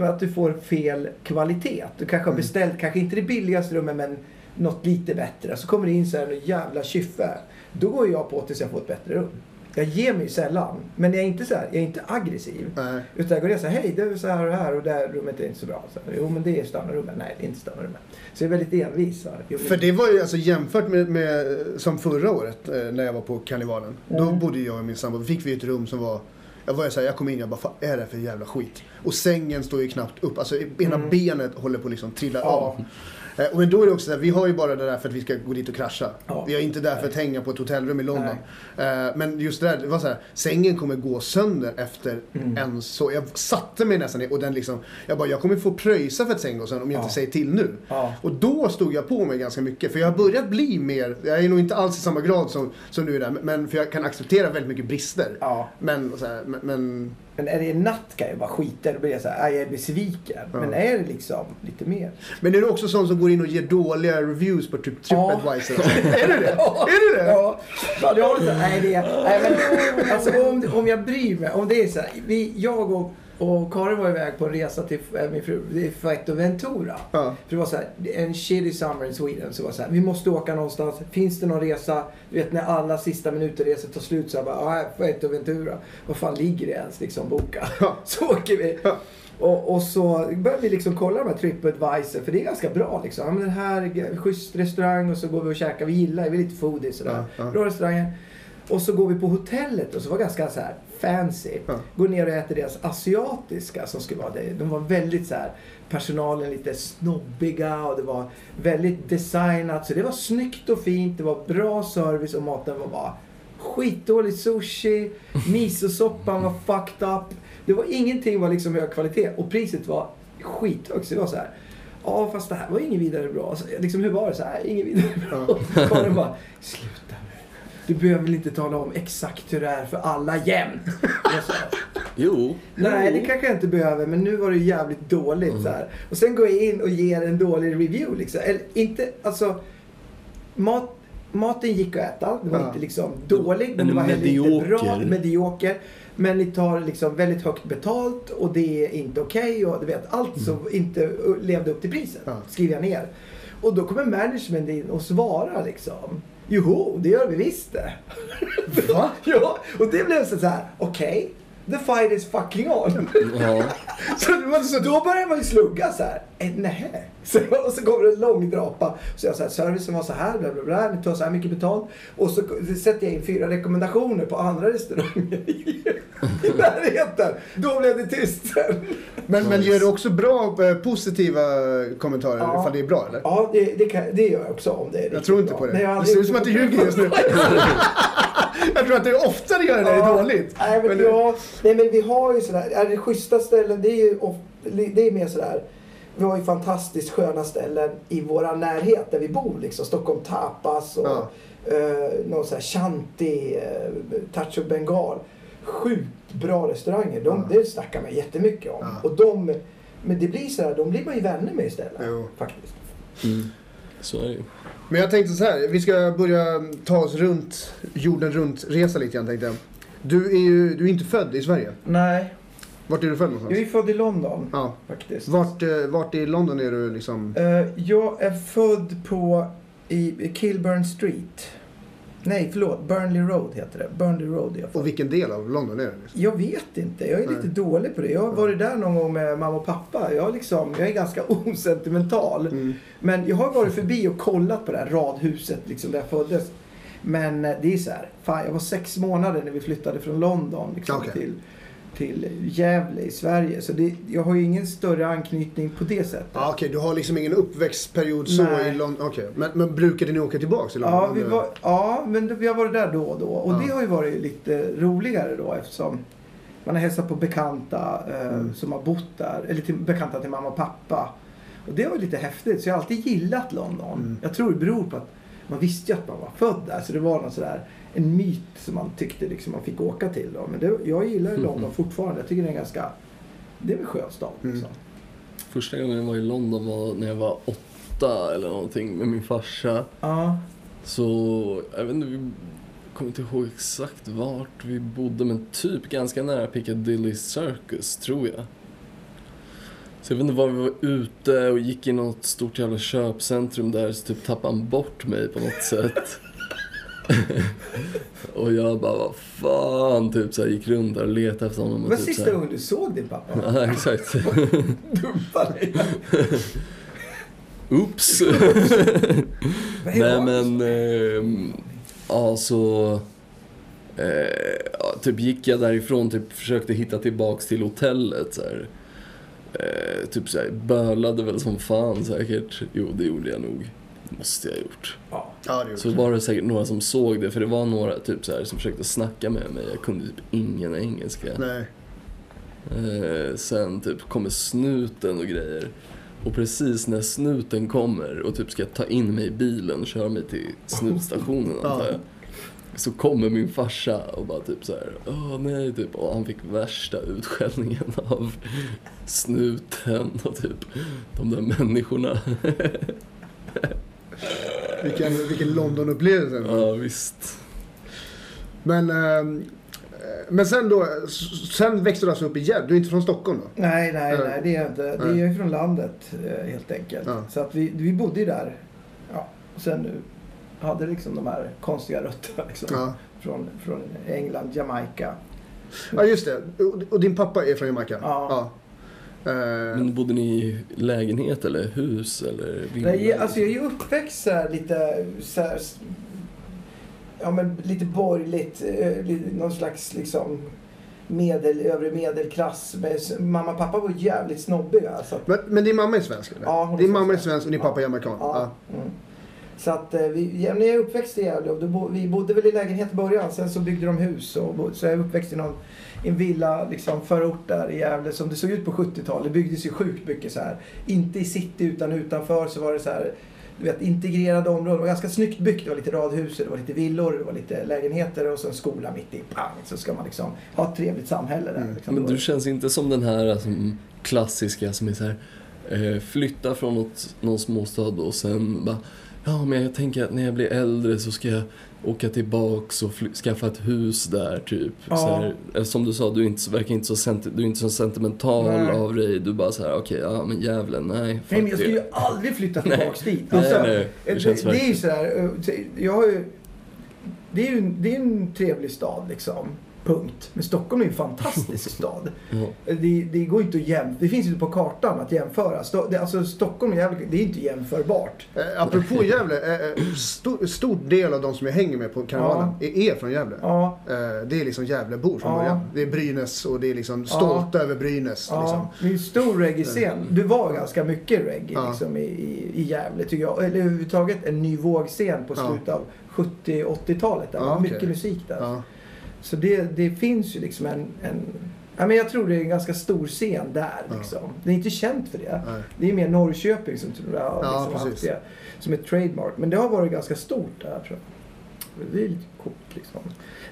att du får fel kvalitet. Du kanske har beställt, kanske inte det billigaste rummet men något lite bättre. Så kommer det in så här jävla kyffe. Då går jag på tills jag får ett bättre rum. Jag ger mig sällan. Men jag är inte så här, jag är inte aggressiv. Nej. Utan jag går ner och säger hej det är så här och det här och det här rummet är inte så bra. Så, här, jo men det är standardrummet. Nej det är inte standardrummet. Så jag är väldigt envis. Här. För det var ju alltså jämfört med, med som förra året eh, när jag var på karnevalen. Då Mm. bodde jag och min sambo, fick vi ett rum som var jag var ju så här, jag kom in jag bara, vad är det för jävla skit? Och sängen står ju knappt upp, alltså ena Mm. benet håller på att liksom trilla Ja. av. Eh, Men då är det också så här, vi har ju bara det där för att vi ska gå dit och krascha. Ja. Vi är inte där för att hänga på ett hotellrum i London. Eh, Men just det där, det var så här, sängen kommer gå sönder efter Mm. en så. Jag satte mig nästan ner och den liksom, jag bara, jag kommer få pröjsa för att sängen går sönder om jag Ja. inte säger till nu. Ja. Och då stod jag på mig ganska mycket. För jag har börjat bli mer, jag är nog inte alls i samma grad som, som du är där, men för jag kan acceptera väldigt mycket brister. Men, så här, men, men är det en natt kan jag bara skita Då blir jag så här, "Aj, jag är besviken. Ja. Men är det liksom lite mer? Men är du också sån som går in och ger dåliga reviews på typ Ja. TripAdvisor? är du det? [LAUGHS] Ja. Är du det? Ja, ja det har lite, nej, det är, nej men alltså om, om jag bryr mig, om det är så här, vi, jag och, och Karin var iväg på en resa till äh, min fru, det är Fuerteventura. Ja. För det var så här, en shitty summer in Sweden. Så det var så här, vi måste åka någonstans. Finns det någon resa? Du vet när alla sista minuter-resor tar slut så jag bara, ja, Fuerteventura. Vad fan ligger det ens liksom boka? Ja. [LAUGHS] Så åker vi. Ja. Och, och så började vi liksom kolla de här TripAdvisor för det är ganska bra liksom. Ja, men den här är schysst restaurang och så går vi och käkar. Vi gillar, vi är lite foodies sådär. Ja, ja. Bra restauranger. Och så går vi på hotellet och så var ganska så här fancy. Ja. Går ner och äter deras asiatiska som skulle vara det. De var väldigt så här personalen lite snobbiga och det var väldigt designat. Så det var snyggt och fint. Det var bra service och maten var bara skitdålig sushi. [LAUGHS] Misosoppan var fucked up. Det var ingenting var liksom hög kvalitet och priset var skithögt. Så det var så här. Ja, fast det här var inget vidare bra. Så, liksom, hur var det? Så här, inget vidare bra. Karin [LAUGHS] bara, sluta. Du behöver väl inte tala om exakt hur det är för alla jämt. [LAUGHS] Jo. Nej, det kanske jag inte behöver, men nu var det jävligt dåligt. Så här. Och sen går jag in och ger en dålig review. Liksom. Eller inte, alltså. Mat, maten gick att äta. Det var Ja. inte liksom dålig, men det var heller inte bra. medioker. Men ni tar liksom väldigt högt betalt och det är inte okej. och du vet, allt som inte levde upp till priset Ja. skriver jag ner. Och då kommer management in och svarar liksom. Joho, det gör vi visst det. Va? [LAUGHS] ja, och det blev så här, okej. The fight is fucking on. Ja. [LAUGHS] Så, det var så då började man ju slugga så här. Eh, nej. [LAUGHS] Så, och så kommer det en lång drapa. Så jag så här, servicen var så här, bla bla bla. Ni tar så här mycket betalt. Och så sätter jag in fyra rekommendationer på andra restauranger i, [LAUGHS] i närheten. Då blev det tyst sen. Men, men gör du också bra eh, positiva kommentarer Ja. ifall det är bra eller? Ja, det, det, kan, det gör jag också om det är Jag tror inte bra. på det. Nej, det ser ut som att du ljuger just nu. Jag tror att du oftare gör det när det är dåligt. Nej men, Men- ja, nej men vi har ju sådär, är det schyssta ställen, det är ju of, det är mer sådär. Vi har ju fantastiskt sköna ställen i våra närhet där vi bor liksom. Stockholm Tapas och Ja. eh, någon sån här Shanti, eh, Touch of Bengal. Sjukt bra restauranger. De, Det snackar man jättemycket om. Ja. Och de, men det blir sådär, de blir man ju vänner med istället. Jo. Faktiskt. Mm. Så är det ju. Men jag tänkte så här, vi ska börja ta oss runt jorden runt-resa lite grann tänkte jag. Du är ju du är inte född i Sverige. Nej, Vart är du född någonstans? jag är född i London Ja. faktiskt. Vart, eh, vart i London är du liksom? Eh, jag är född på i Kilburn Street. Nej, förlåt. Burnley Road heter det. Burnley Road är jag född. Och vilken del av London är det? Liksom? Jag vet inte. Jag är lite Nej. dålig på det. Jag har varit där någon gång med mamma och pappa. Jag, liksom, jag är ganska [LAUGHS] osentimental. Mm. Men jag har varit förbi och kollat på det här radhuset liksom, där jag föddes. Men eh, det är så här. Fan, jag var sex månader när vi flyttade från London liksom, Okej. till, till Gävle i Sverige. Så det, jag har ju ingen större anknytning på det sättet. Ah, Okej, du har liksom ingen uppväxtperiod så Nej. i London. Okej, men, men brukade ni åka tillbaks till London? Ja, vi var, ja, men vi har varit där då och då. Och Ja. det har ju varit lite roligare då eftersom man har hälsat på bekanta eh, Mm. som har bott där. Eller till, bekanta till mamma och pappa. Och det var lite häftigt. Så jag har alltid gillat London. Mm. Jag tror det beror på att man visste ju att man var född där. Så det var någon sådär, en myt som man tyckte liksom man fick åka till. Då. Men det, jag gillar London fortfarande. Jag tycker det är en ganska... Det är en skön stad. Mm. Liksom. Första gången jag var i London var när jag var åtta eller någonting med min farsa. Ja. Så, jag vet inte, vi kommer inte ihåg exakt vart vi bodde men typ ganska nära Piccadilly Circus tror jag. Så jag vet inte var vi var ute och gick i något stort jävla köpcentrum där så typ tappade han bort mig på något sätt. [LAUGHS] och jag bara, vad fan, typ så här, gick runt där och letade efter honom. Det var typ, sista gången du såg din pappa. [LAUGHS] Ja, exakt. [LAUGHS] Dumpa dig. Oops! Nej men, ehm, ja så... Eh, typ gick jag därifrån, typ försökte hitta tillbaks till hotellet så här. Eh, typ såhär, bölade väl som fan säkert. Jo, det gjorde jag nog. Måste jag ha gjort. Ja. Ja, det Så var det säkert några som såg det, för det var några typ så här, som försökte snacka med mig. Jag kunde typ ingen engelska. Nej. Eh, sen typ kommer snuten och grejer. Och precis när snuten kommer och typ ska ta in mig i bilen och köra mig till snutstationen [LAUGHS] antar jag. Så kommer min farsa och bara typ så här, åh nej typ. Och han fick värsta utskällningen [LAUGHS] av snuten och typ de där människorna. [LAUGHS] Vilken, vilken London-upplevelse. ja visst. Men, ehm, men sen då, sen växte du alltså upp i Gävle. Du är inte från Stockholm då? Nej, nej, Nej. nej, det är jag inte. Det är jag från landet eh, helt enkelt. Ja. Så att vi, vi bodde ju där. Ja, och sen nu hade liksom de här konstiga rötterna liksom. Ja. Från, från England, Jamaica. Ja, just det. Och- din pappa är från Jamaica? Ja. Eh, Men bodde ni i lägenhet eller hus eller villa? Nej, alltså jag är ju uppväxt så här lite så här, ja men lite borgerligt, eh, någon slags liksom medel, övre medelklass. Mamma och pappa var jävligt snobbiga. Så att, men, men din mamma är svensk eller? Ja, din mamma är svensk. och din Ja. pappa är jamaican? ja. Mm. Så att eh, vi, ja, när jag är uppväxt i Gävle, och då bo, vi bodde väl i lägenhet i början, sen så byggde de hus. Och, bo- så jag är uppväxt i någon, en villa, liksom förort där i Gävle som det såg ut på 70-talet. Det byggdes ju sjukt mycket så här. Inte i city utan utanför så var det så här du vet, integrerade områden. Det var ganska snyggt byggt. Det var lite radhus, det var lite villor, det var lite lägenheter och så en skola mitt i. Pang! Så ska man liksom ha ett trevligt samhälle där. Mm. Liksom. Men du känns inte som den här som klassiska som är så här, eh, flytta från något, någon småstad och sen bara, ja men jag tänker att när jag blir äldre så ska jag åka tillbaks och skaffa ett hus där typ. Ja. Så här, eh, som du sa, du är inte, så- verkar inte så, senti- du är inte så sentimental Nej. av dig. Du bara så här, okej, ja men jävlen, nej. Nej men jag skulle ju det. aldrig flytta tillbaks dit. Nej, Alltså, nej, det det, känns det är ju verkligen. sådär, eh, jag har ju... Det är ju det är en trevlig stad liksom. Punkt. Men Stockholm är ju en fantastisk [LAUGHS] stad. Ja. Det, det går inte att jämföra. Det finns inte på kartan att jämföra. Sto, det, alltså Stockholm och Gävle, det är inte jämförbart. Eh, apropå [LAUGHS] Gävle, eh, eh, stor, stor del av de som jag hänger med på karnevalen är, är från Gävle. Ja, Eh, det är liksom Gävlebor från Ja. början. Det är Brynäs och det är liksom stolta över Brynäs. Liksom. ja. Det är en stor reggae-scen. Du var ganska mycket reggae Ja. liksom, i, i, i Gävle tycker jag. Eller överhuvudtaget en ny vågscen på Ja. slutet av 70-80-talet. Det var Ja, mycket musik där. Ja. Så det, det finns ju liksom en, en ja, men jag tror det är en ganska stor scen där. Ja. Liksom. Det är inte känt för det. Nej. Det är mer Norrköping som tror jag har Ja, liksom haft det som ett trademark. Men det har varit ganska stort där tror jag. Det är lite coolt liksom.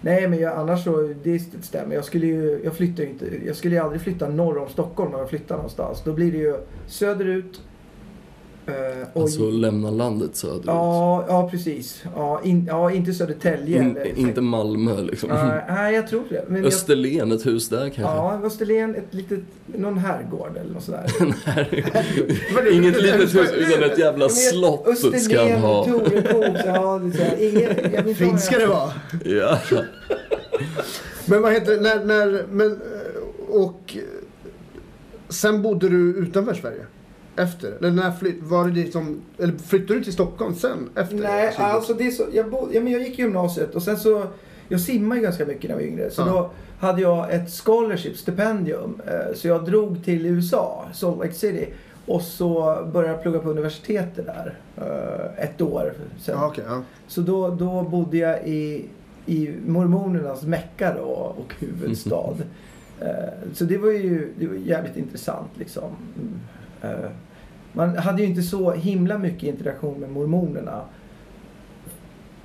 Nej men jag, annars så, det stämmer. Jag skulle ju, jag flyttar inte, jag skulle ju aldrig flytta norr om Stockholm om jag flyttar någonstans. Då blir det ju söderut. Och Alltså lämna landet söderut. ja, ja, precis. Ja, in, ja, inte Södertälje. In, eller- inte Malmö liksom. Nej, nej, jag tror det. Men jag, Österlen, ett hus där kanske. Ja, Österlen, ett litet, någon herrgård eller något sådär. [LAUGHS] [LAUGHS] Inget litet hus utan ett jävla slott ska han Österlen, ha. Torekov, så ja, det är ingen, jag Fint ska jag- det vara. Ja. [LAUGHS] Men vad heter det, när, när, men, och sen bodde du utanför Sverige? Efter? Eller när flytt, var det liksom, eller flyttade du till Stockholm sen? Efter? Nej, Så- alltså det är så, jag, bo, ja, men jag gick i gymnasiet och sen så, jag simmade ju ganska mycket när jag var yngre. Så Ja. då hade jag ett scholarship, stipendium. Eh, Så jag drog till USA, Salt Lake City. Och så började jag plugga på universitetet där. eh, Ett år sen. Ja, ja. Så då, då bodde jag i, i mormonernas Mecka då och huvudstad. [LAUGHS] Eh, så det var ju det var jävligt intressant liksom. Mm. Man hade ju inte så himla mycket interaktion med mormonerna.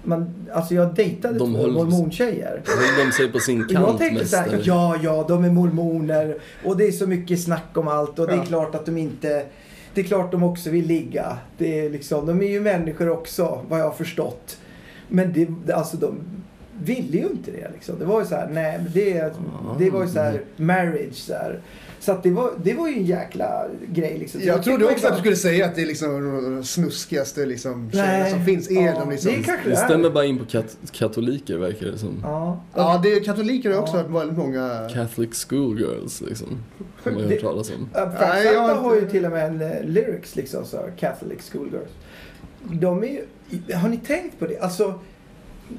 Man, alltså jag dejtade De två höll- mormontjejer. Höll de sig på sin [LAUGHS] Jag kant tänkte mest? så här, eller? ja, ja, de är mormoner och det är så mycket snack om allt och det är Ja. klart att de inte... Det är klart de också vill ligga. Det är liksom, de är ju människor också, vad jag har förstått. Men det- alltså de ville ju inte det liksom. Det var ju så här, nej, men det, det var ju så här marriage så här. Så att det var, det var ju en jäkla grej liksom. Så Jag trodde också att du skulle säga att det är liksom de snuskigaste liksom, tjejerna som finns. Är Ja, de liksom... det Det är. stämmer bara in på kat katoliker verkar det som. Ja. Ja, det är katoliker har jag också Ja. hört väldigt många... Catholic schoolgirls liksom. Har man Det- hört talas om. Nej, jag har Zappa har ju inte- till och med en eh, lyrics liksom så Catholic schoolgirls. De är ju, har ni tänkt på det? Alltså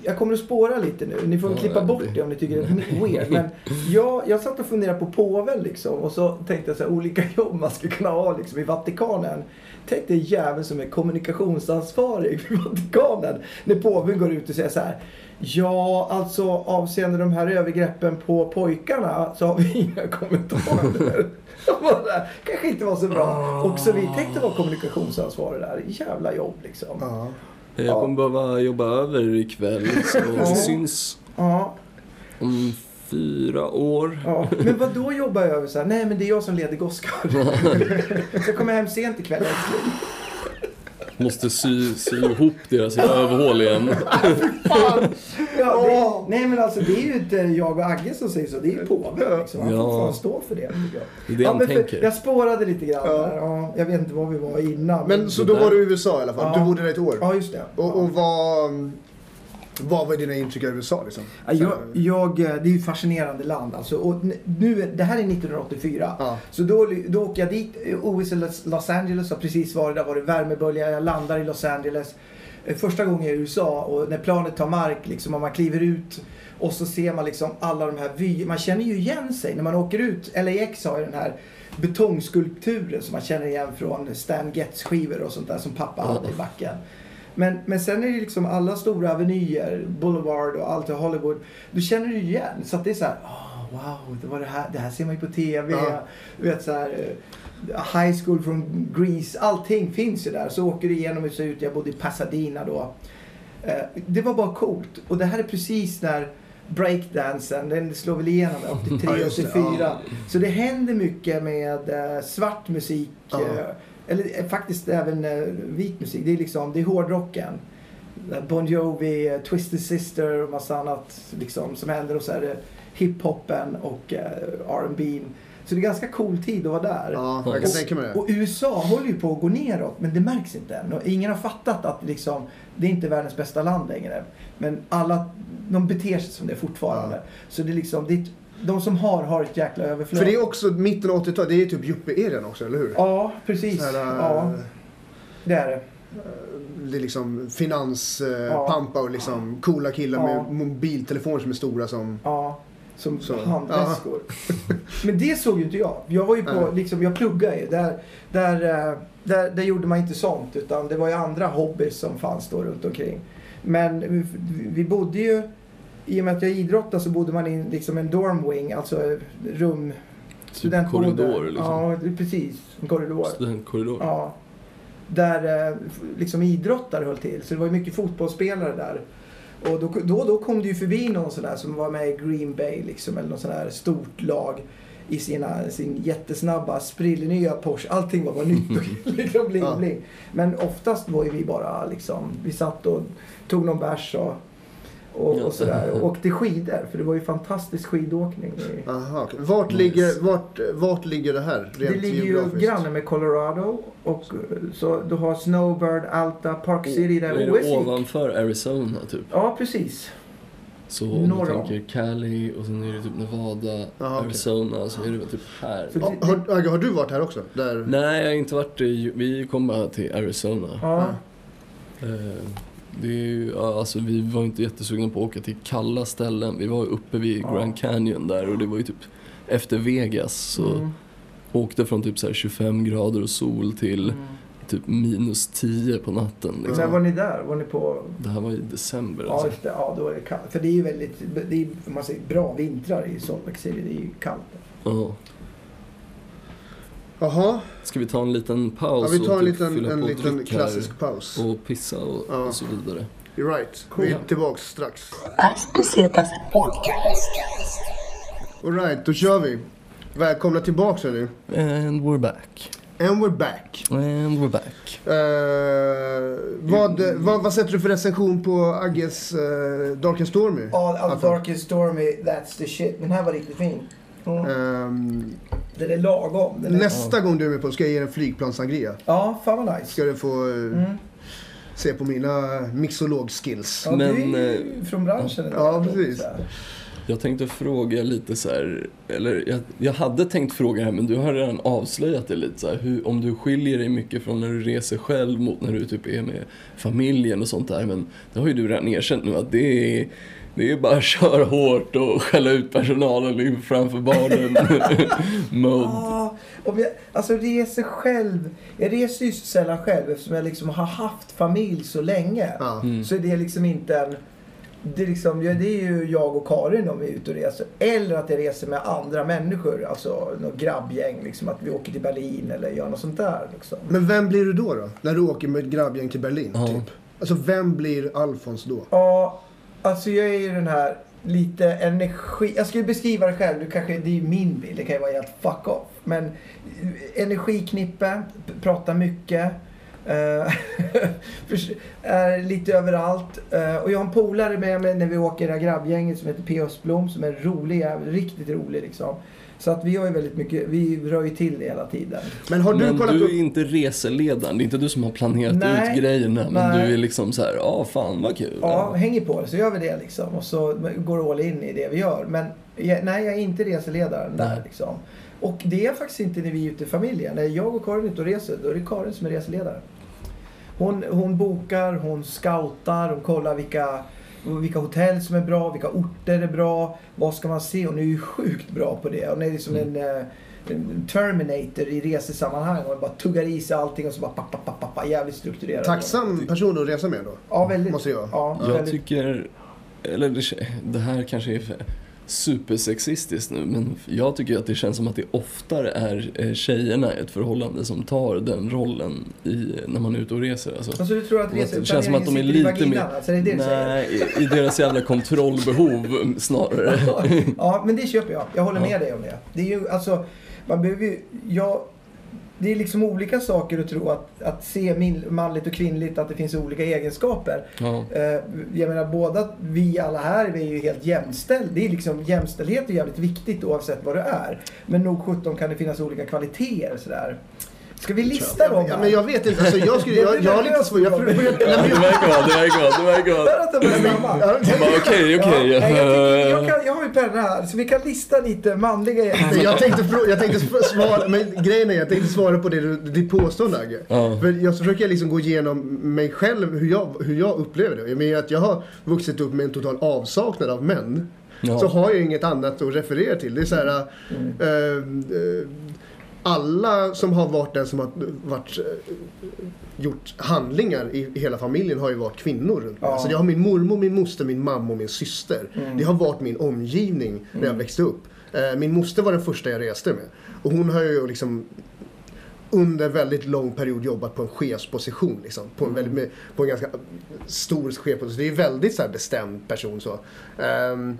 jag kommer att spåra lite nu. Ni får Ja, klippa bort det om ni tycker det är [LAUGHS] weird. Men jag, jag satt och funderade på påven liksom. Och så tänkte jag så här, olika [LAUGHS] jobb man skulle kunna ha liksom i Vatikanen. Tänk dig jäveln som är kommunikationsansvarig för Vatikanen. När påven går ut och säger så här. Ja, alltså avseende de här övergreppen på pojkarna så har vi [LAUGHS] inga kommentarer. Bara, kanske inte var så bra. Och så vi tänkte vara kommunikationsansvarig där. Jävla jobb liksom. Ja. Jag kommer behöva jobba över ikväll, så [LAUGHS] Ja. vi syns Ja, om fyra år. Ja, men vad då jobbar jag över så här? Nej, men det är jag som leder Goskar. [LAUGHS] jag kommer hem sent ikväll älskling. Måste sy, sy ihop deras rövhål igen. [LAUGHS] Fan! Ja, det, nej, men alltså det är ju inte jag och Agge som säger så. Det är ju påven liksom. Han Ja. får fan stå för det. Det är det ja, han men för, tänker. jag spårade lite grann Ja. där. Ja, jag vet inte var vi var innan. Men så då var du i USA i alla fall? Ja. Du bodde där ett år? Ja, just det. Och, och vad, vad var dina intryck av USA liksom? Ja, jag, jag, det är ju ett fascinerande land alltså. Och nu, det här är 1984. Ja. Så då, då åker jag dit. OS i Los- Los Angeles har precis varit där. var det värmebölja. Jag landar i Los Angeles. Eh, Första gången i USA och när planet tar mark liksom och man kliver ut och så ser man liksom alla de här vyerna. Man känner ju igen sig när man åker ut. LAX har ju den här betongskulpturen som man känner igen från Stan Getz skivor och sånt där som pappa hade i backen. Men, men sen är det liksom alla stora avenyer, Boulevard och allt i Hollywood. Du känner du igen. Så att det är så här, oh, wow, det, var det, här, det här ser man ju på TV. Ja. Du vet så här, eh, high school från Greece. Allting finns ju där. Så åker du igenom och så ut. Jag bodde i Pasadena då. Eh, Det var bara coolt. Och det här är precis när breakdansen, den slår väl igenom 83, [LAUGHS] Ja, just det, 84. ja. Så det händer mycket med eh, svart musik. Ja. eh, Eller faktiskt även vit musik. Det är liksom, det är hårdrocken. Bon Jovi, Twisted Sister och massa annat liksom, som händer. Och så är det hiphopen och eh, R&B. Så det är ganska cool tid att vara där. Ja, jag kan Och- tänka mig det. Och USA håller ju på att gå neråt, men det märks inte än. Och ingen har fattat att liksom, det är inte världens bästa land längre. Men alla, de beter sig som det fortfarande. Ja. Så det är liksom, det är, de som har, har ett jäkla överflöd. För det är också mitten av 80-talet, det är typ yuppie-eran också, eller hur? Ja, precis. Här, ja, eh, det är det. Det är liksom finans, eh, Ja. och liksom coola killar Ja. med mobiltelefoner som är stora som... Ja, som Så. handväskor. [LAUGHS] Men det såg ju inte jag. Jag var ju på, liksom, jag pluggade ju. Där, där, eh, där, där gjorde man inte sånt. Utan det var ju andra hobbys som fanns då runt omkring. Men vi, vi bodde ju, i och med att jag idrottade så bodde man i liksom en dorm wing, alltså rum. studentboende. korridor, liksom. Ja, precis. En korridor. Studentkorridor. Ja. Där eh, liksom idrottare höll till. Så det var ju mycket fotbollsspelare där. Och då, då då kom det ju förbi någon sån där som var med i Green Bay liksom. Eller någon sån där stort lag. I sina, sin jättesnabba sprillenya Porsche. Allting var bara nytt och [LAUGHS] liksom bling bling. Men oftast var ju vi bara liksom. Vi satt och tog någon bärs och, och, och sådär. Och åkte skidor. För det var ju fantastisk skidåkning. i- Aha. Vart, Nice. ligger, vart, vart ligger det här Det rent ligger ju granne med Colorado. Och så du har Snowbird, Alta, Park City där Är det OS gick. ovanför Arizona typ? Ja, precis. Så om Norr du om. tänker Cali och sen är det typ Nevada, Aha. Arizona så är det väl typ här. Ja, har, har du varit här också? Där? Nej, jag har inte varit i... Vi kom bara till Arizona. Ja. Eh, Det är ju, alltså vi var inte jättesugna på att åka till kalla ställen. Vi var uppe vid. Grand Canyon där och det var ju typ efter Vegas. Så Mm. åkte från typ så här 25 grader och sol till Mm. typ minus 10 på natten. När Liksom. var ni där? Var ni på... Det här var i december Ja, alltså. det. ja då är det kallt. För det är ju väldigt... Det är, man säger, bra vintrar i Salt Lake City. Det är ju kallt. Ja. Jaha, Ska vi ta en liten paus ja, vi tar och en typ liten, fylla en liten klassisk paus. Och pissa och, Ja. och så vidare. You're right. Cool. Vi är tillbaks strax. Alright, då kör vi. Välkomna tillbaks hörni. And we're back. And we're back. And we're back. Eh, vad, vad, vad sätter du för recension på Agges uh, Dark and Stormy? Ja, Dark and Stormy, that's the shit. Den här var riktigt fin. Mm. Ehm, Den är lagom. Den är... nästa gång du är med på ska jag ge dig en flygplanssangria. Ja, fan vad nice. Ska du få eh, Mm. se på mina mixolog-skills. Ja, Men, du är ju eh, från branschen. eller ja, precis. Jag tänkte fråga lite så här, eller jag, jag hade tänkt fråga det här men du har redan avslöjat det lite så här, hur, om du skiljer dig mycket från när du reser själv mot när du typ är med familjen och sånt där. Men det har ju du redan erkänt nu att det är, det är bara att köra hårt och skälla ut personalen in framför barnen [LAUGHS] mode. Ja, om jag, alltså reser själv. Jag reser ju så sällan själv eftersom jag liksom har haft familj så länge. Ja. Mm. Så det är liksom inte en... Det är, liksom, ja, det är ju jag och Karin om vi är ute och reser. Eller att jag reser med andra människor. Alltså något grabbgäng. Liksom, att vi åker till Berlin eller gör något sånt där. Liksom. Men vem blir du då, då? När du åker med ett grabbgäng till Berlin, Ja. typ? Alltså, vem blir Alfons då? Ja, alltså jag är ju den här lite energi... Jag skulle beskriva det själv. Du kanske, det är ju min bild. Det kan ju vara helt fuck off. Men eh, energiknippe, pratar mycket. Eh, [LAUGHS] är lite överallt. Eh, och jag har en polare med mig när vi åker det här grabbgänget som heter P. Östblom som är rolig, jävel- riktigt rolig liksom. Så att vi har ju väldigt mycket, vi rör ju till det hela tiden. Men har du men kollat du upp... är inte reseledaren, det är inte du som har planerat Nej. ut grejerna. Men Nej. du är liksom så här, ja fan vad kul. Ja, hänger på det så gör vi det liksom. Och så går all in i det vi gör. Men jag, nej, jag är inte reseledaren där Nej. liksom. Och det är faktiskt inte när vi är ute i familjen. När jag och Karin är ute och reser, då är det Karin som är reseledare. Hon, hon bokar, hon scoutar, hon kollar vilka, vilka hotell som är bra, vilka orter är bra, vad ska man se? Hon är ju sjukt bra på det. Hon är liksom en, eh, en Terminator i resesammanhang. Hon bara tuggar i sig allting och så bara pappa, pappa, pappa, jävligt strukturerad. Tacksam person att resa med då? Ja, väldigt. Måste jag. Ja, Jag väldigt. tycker, eller det, det här kanske är för supersexistiskt nu, men jag tycker att det känns som att det oftare är eh, tjejerna i ett förhållande som tar den rollen i, när man är ute och reser. Alltså. Alltså du tror att det känns som att de är lite vaginan? mer... Alltså, är det det? Nej, i, i deras jävla kontrollbehov [LAUGHS] snarare. ja, men det köper jag. Jag håller Ja. med dig om det. Det är ju alltså, man behöver ju, jag, det är liksom olika saker att tro att, att se manligt och kvinnligt, att det finns olika egenskaper. Ja. Eh, jag menar båda, vi alla här, vi är ju helt jämställda. Det är liksom, jämställdhet är jävligt viktigt oavsett vad du är. Men nog 17 kan det finnas olika kvaliteter sådär. Ska vi lista dem Ja, men jag vet inte. Alltså, jag, skulle, [LAUGHS] jag, jag har lite svårt... Jag, jag, Det verkar vara, det verkar vara, det verkar vara. Hör att de är samma. jag, Jag bara, Okej, Ja, okej. jag, har ju penna här, så vi kan lista lite manliga egenskaper. jag tänkte, jag tänkte svara, men grejen är jag tänkte svara på det du, ditt påstående Agge. Ja. För jag försöker liksom gå igenom mig själv, hur jag, hur jag upplever det. Jag menar att jag har vuxit upp med en total avsaknad av män. Ja. Så har jag inget annat att referera till. Det är så här, eh, eh, alla som har varit den som har varit, eh, gjort handlingar i, i hela familjen har ju varit kvinnor runt. Ja. Alltså jag har min mormor, min moster, min mamma och min syster. Det har varit min omgivning när jag växte upp. Eh, Min moster var den första jag reste med. Och hon har ju liksom under väldigt lång period jobbat på en chefsposition. Liksom, på, en väldigt, på en ganska stor chefsposition. Det är en väldigt så här, bestämd person. Så. Eh,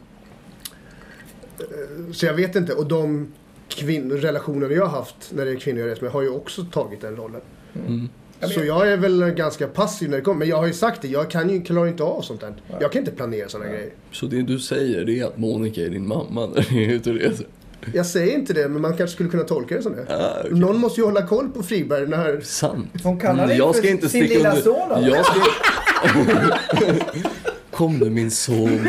så jag vet inte. Och de relationer jag har haft när det är kvinnor jag reser med har ju också tagit den rollen. Mm. Så jag är väl ganska passiv när det kommer. Men jag har ju sagt det, jag kan ju, klarar inte av sånt där. Jag kan inte planera sådana grejer. Så det du säger det är att Monica är din mamma när ni är ute och reser? Jag säger inte det, men man kanske skulle kunna tolka det som det. Ah, okej. Någon måste ju hålla koll på Friberg när... Sant. Hon kallar dig jag för sin lilla son. Jag ska... [LAUGHS] [LAUGHS] Kom nu min son. [LAUGHS]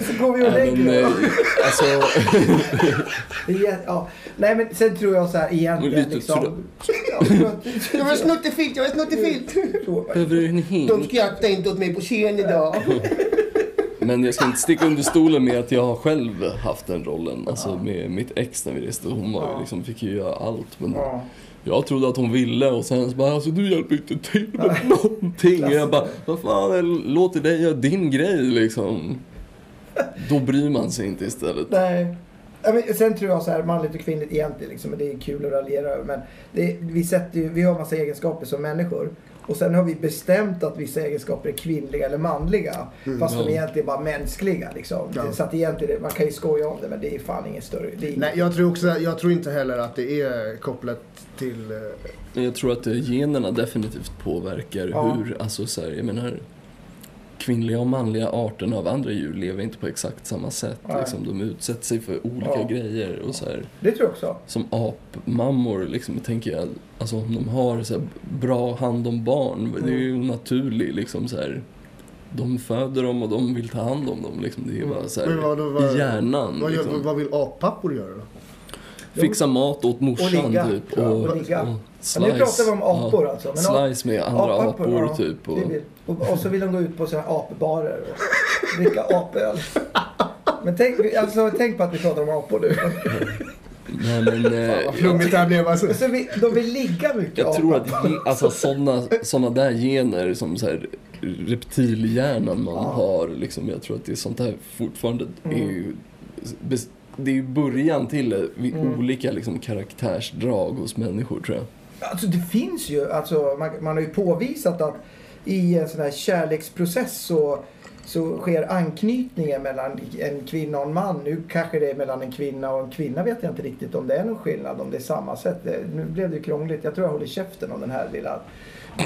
Så går vi och lägger eh, oss. alltså, [LAUGHS] är jä- ja. Nej men sen tror jag så här egentligen Lite liksom. Jag vill snuttefilt, jag vill snuttefilt! över en [LAUGHS] hink. De skrattar inte åt mig på scen idag. Men jag ska inte sticka under stolen med att jag har själv haft den rollen. Alltså med mitt ex när vi reste. Hon var liksom, fick ju göra allt. Men. Jag trodde att hon ville och sen så bara alltså du hjälper inte till med någonting. Och jag bara, vad fan, jag låter dig göra din grej liksom. Då bryr man sig inte istället. Nej. Men sen tror jag så här, manligt och kvinnligt egentligen, liksom, det är kul att raljera över. Men det, vi, sätter ju, vi har massa egenskaper som människor. Och sen har vi bestämt att vissa egenskaper är kvinnliga eller manliga. fast de ja. egentligen bara mänskliga. Liksom. Ja. Så att egentligen, man kan ju skoja om det men det är fan ingen större... Det är Nej, jag tror, också, jag tror inte heller att det är kopplat till... eh, Men Jag tror att generna definitivt påverkar Ja. hur, alltså så här, jag menar kvinnliga och manliga arterna av andra djur lever inte på exakt samma sätt. Nej. Liksom, de utsätter sig för olika Ja. grejer. Och så här, Det tror jag också. som apmammor, liksom, tänker jag, alltså om de har så här, bra hand om barn, det är ju en naturlig liksom, så här, de föder dem och de vill ta hand om dem. Liksom. Det är bara så här, Men vad vad- i hjärnan. Vad, liksom. vad vill appappor göra då? Fixa mat åt morsan Och ligga. typ. Ja, Och, och ligga. Ja, nu pratar vi om apor ja, alltså. Men Slice med andra apappor, apor ja, typ. Och, och, och så vill de gå ut på här apbarer och dricka apöl. Men tänk, alltså, tänk på att vi pratar om apor nu. nej, men, eh, Vad flummigt det här blev alltså. Så vi, de vill ligga mycket Jag tror apor. att alltså, sådana såna där gener som så här, reptilhjärnan man har, liksom, jag tror att det är sånt där fortfarande är ju, det är ju början till vid olika liksom, karaktärsdrag hos människor tror jag. Alltså det finns ju, alltså, man, man har ju påvisat att i en sån här kärleksprocess så, så sker anknytningen mellan en kvinna och en man. Nu kanske det är mellan en kvinna och en kvinna vet jag inte riktigt om det är någon skillnad, om det är samma sätt. Nu blev det ju krångligt. Jag tror jag håller käften om den här lilla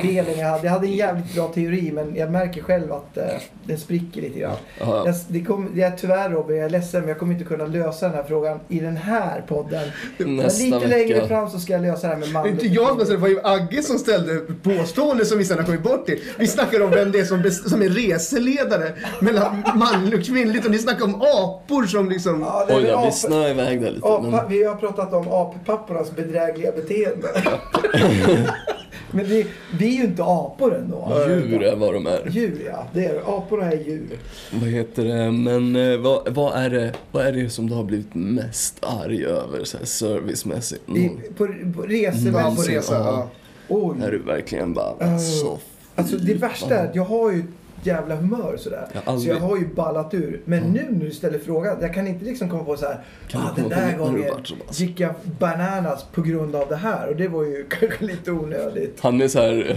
delen jag hade. Jag hade en jävligt bra teori men jag märker själv att eh, den spricker lite grann. Ja. Jag, det kom, jag, tyvärr Robin, jag är ledsen men jag kommer inte kunna lösa den här frågan i den här podden. [LAUGHS] Nästa men lite längre vecka. fram så ska jag lösa det här med Det man är inte jag ställt, det var ju Agge som ställde påstående som vi sen har kommit bort till. Vi snackar om vem det är som, som är reseledare mellan manligt och kvinnligt och ni snackar om apor som liksom... Ja, det är Oj då, vi snöade iväg där lite. apa, Men, vi har pratat om appappornas bedrägliga beteende. [LAUGHS] [LAUGHS] men det, vi är ju inte apor ändå. djur är vad de är. Djur ja, det är Aporna är djur. Vad heter det? Men eh, vad, vad, är det, vad är det som du har blivit mest arg över så här, servicemässigt? I, på, på resor. Ja, på Någonsin, resa. ja. Oj. Är du verkligen bara Ja. så Alltså det värsta är att jag har ju jävla humör sådär. Jag har Så jag aldrig- har ju ballat ur. Men nu när du ställer frågan, jag kan inte liksom komma på så här. Kan ah, den där gången gick jag bananas på grund av det här. Och det var ju [LAUGHS] kanske lite onödigt. Han är så här,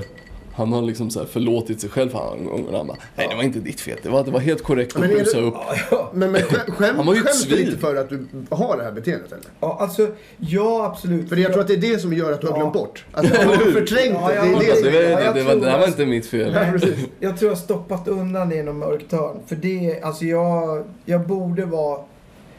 han har liksom så här förlåtit sig själv för en gång och han bara, nej det var inte ditt fel, det var, det var helt korrekt att busa upp. Ja. Men, men skäm, skäm, [LAUGHS] Han var ju skäms du inte för att du har det här beteendet eller? ja, alltså ja absolut. För jag tror att det är det som gör att du har glömt bort. Att du har förträngt det. ja, Det är Det, det som... var- Ja, jag det, var, tror det här var inte mitt fel. Nej, precis. Jag tror jag har stoppat undan det i någon mörkt hörn. För det, alltså jag, jag borde vara...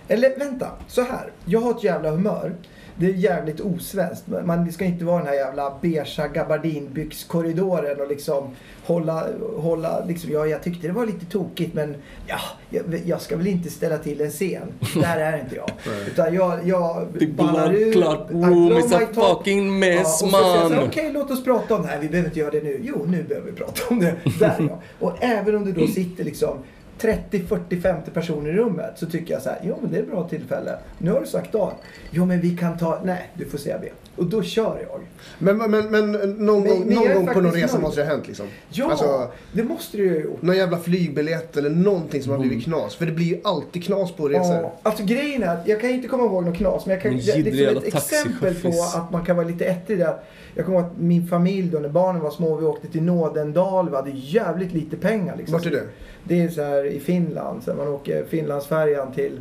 Eller vänta, så här. Jag har ett jävla humör. Det är jävligt osvenskt. Man ska inte vara den här jävla beiga gabardinbyxkorridoren och liksom hålla, hålla liksom, ja, jag tyckte det var lite tokigt men ja, jag, jag ska väl inte ställa till en scen. Där är inte jag. [LAUGHS] Utan jag, jag ballar ur. I room is a fucking mess Ja, man. Okej, låt oss prata om det här. Vi behöver inte göra det nu. Jo, nu behöver vi prata om det. Där ja. Och även om det då sitter liksom 30, 40, 50 personer i rummet så tycker jag så här, jo men det är ett bra tillfälle. Nu har du sagt A. Jo men vi kan ta, nej du får säga B. Och då kör jag. Men, men, men någon Men- gång, men någon gång på någon resa nöjd. måste det ha hänt liksom. Ja, Alltså, det måste du ju ha gjort. någon jävla flygbiljett eller någonting som har blivit knas. För det blir ju alltid knas på resor. Ja, alltså grejen är att jag kan inte komma ihåg något knas men jag kan, det, det jiddrig är jävla som ett exempel på att man kan vara lite ettrig där. Jag kommer ihåg att min familj då när barnen var små, vi åkte till Nådendal, vi hade jävligt lite pengar. Liksom. Vart är det? Det är så här i Finland, så man åker Finlandsfärjan till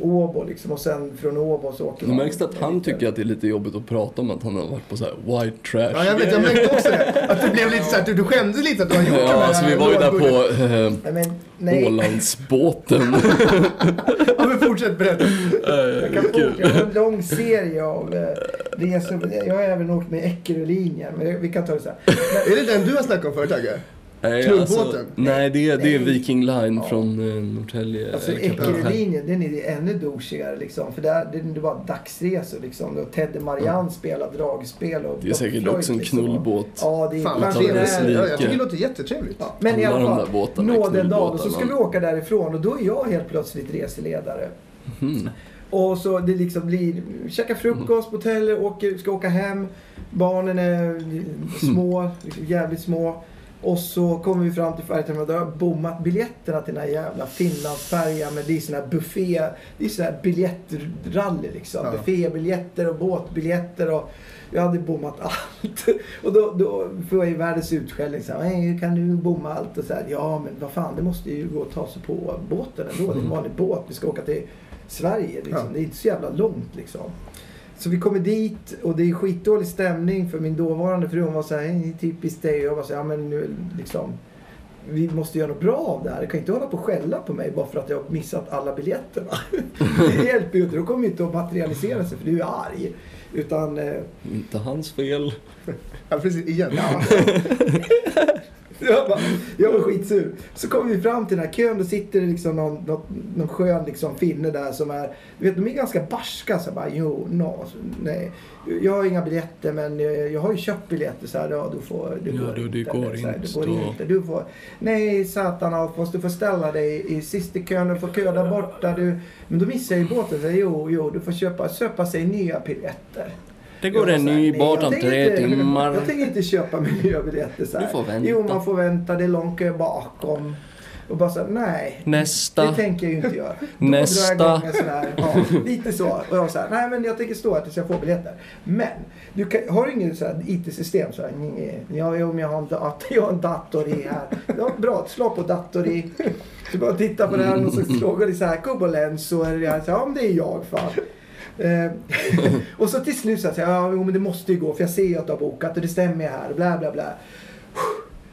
Åbo liksom och sen från Åbo så åker Det märks det att han tycker att det är lite jobbigt att prata om att han har varit på så här white trash. Ja, jag vet. Jag märkte också det. Att det blev lite så här, du, du skämdes lite att du har gjort Ja, här alltså vi var ju där på eh, Nej, men, nej. Ålandsbåten. [LAUGHS] Ja, men fortsätt berätta. Jag kan fort, jag har en lång serie av eh, resor. Jag har även åkt med Eckerölinjen, men vi kan ta det sen. Är det den du har snackat om förut, Agge? Nej, Knullbåten? nej, det är, det är. Viking Line Ja. från eh, Norrtälje. Alltså eh, Kapellskär. Eckerölinjen, den är ännu douchigare liksom. För där, det, det var dagsresor liksom. Då Ted Marianne spelar dragspel och Det är säkert Floyd, också en liksom. knullbåt. Ja, det är Fan det trevligt. slike. Ja, jag tycker det låter jättetrevligt. Ja, men i Alla fall, är Nådendal och så ska vi åka därifrån och då är jag helt plötsligt reseledare. Mhm. Och så det liksom blir, käka frukost på hotellet, åker, ska åka hem. Barnen är små, jävligt små. Och så kommer vi fram till färjeterminalen. Då har jag bommat biljetterna till den här jävla Finlandsfärjan. Men det är sån här buffé, det är sån här biljettrally liksom. Ja. Buffébiljetter och båtbiljetter och jag hade bommat allt. [LAUGHS] Och då, då får jag ju världens utskällning. Så här, "Nej, kan du bomma allt? Och så här, ja men vad fan, det måste ju gå att ta sig på båten ändå. Det är en vanlig båt. Vi ska åka till Sverige. Liksom. Ja. Det är inte så jävla långt liksom. Så vi kommer dit och det är skitdålig stämning för min dåvarande fru hon var så här, "Hej, typiskt dig. Och jag var så här, ja men nu liksom. Vi måste göra något bra av det här. Jag kan inte hålla på och skälla på mig bara för att jag har missat alla biljetterna. [LAUGHS] det hjälper ju inte. Då kommer ju inte att materialisera sig för du är arg. Utan, eh, Inte hans fel. [LAUGHS] Ja, precis. Igen. ja. [LAUGHS] [LAUGHS] Jag, bara, jag var skitsur. Så kommer vi fram till den här kön. Då sitter det liksom någon, någon, någon skön liksom finne där som är... Du vet, de är ganska barska. Så jag bara, jo, no, nej. Jag har inga biljetter men jag, jag har ju köpt biljetter. Så här, ja, du får... Det Ja, går du, inte. går Så här, inte, Det går inte. Du får... Nej, satan Alfons. Du får ställa dig i sista kön. Du får kö där borta. Du, men då missar jag ju båten. Så jag, jo, jo, du får köpa, köpa sig nya biljetter. Det går en så ny båt om tre timmar. Jag tänker inte köpa mig nya biljetter så här. Du får vänta. Jo, man får vänta. Det är lång kö bakom. Och bara så här, nej. Nästa. Det tänker jag ju inte göra. Då Nästa. drar jag igång sån här, ja, lite så. Och jag så här, nej men jag tänker stå här tills jag får biljetter. Men, du kan, har du inget så här IT-system? Så här, ja, jo, men jag har en, dat jag har en dator i här. Ja, bra, slå på dator i. Så bara titta på här och så [LAUGHS] slår det så här, Kubolens och är det här, så, ja men det är jag fan. Eh, [LAUGHS] och så till slut så säger jag, ja men det måste ju gå för jag ser ju att du har bokat och det stämmer ju här, bla bla bla.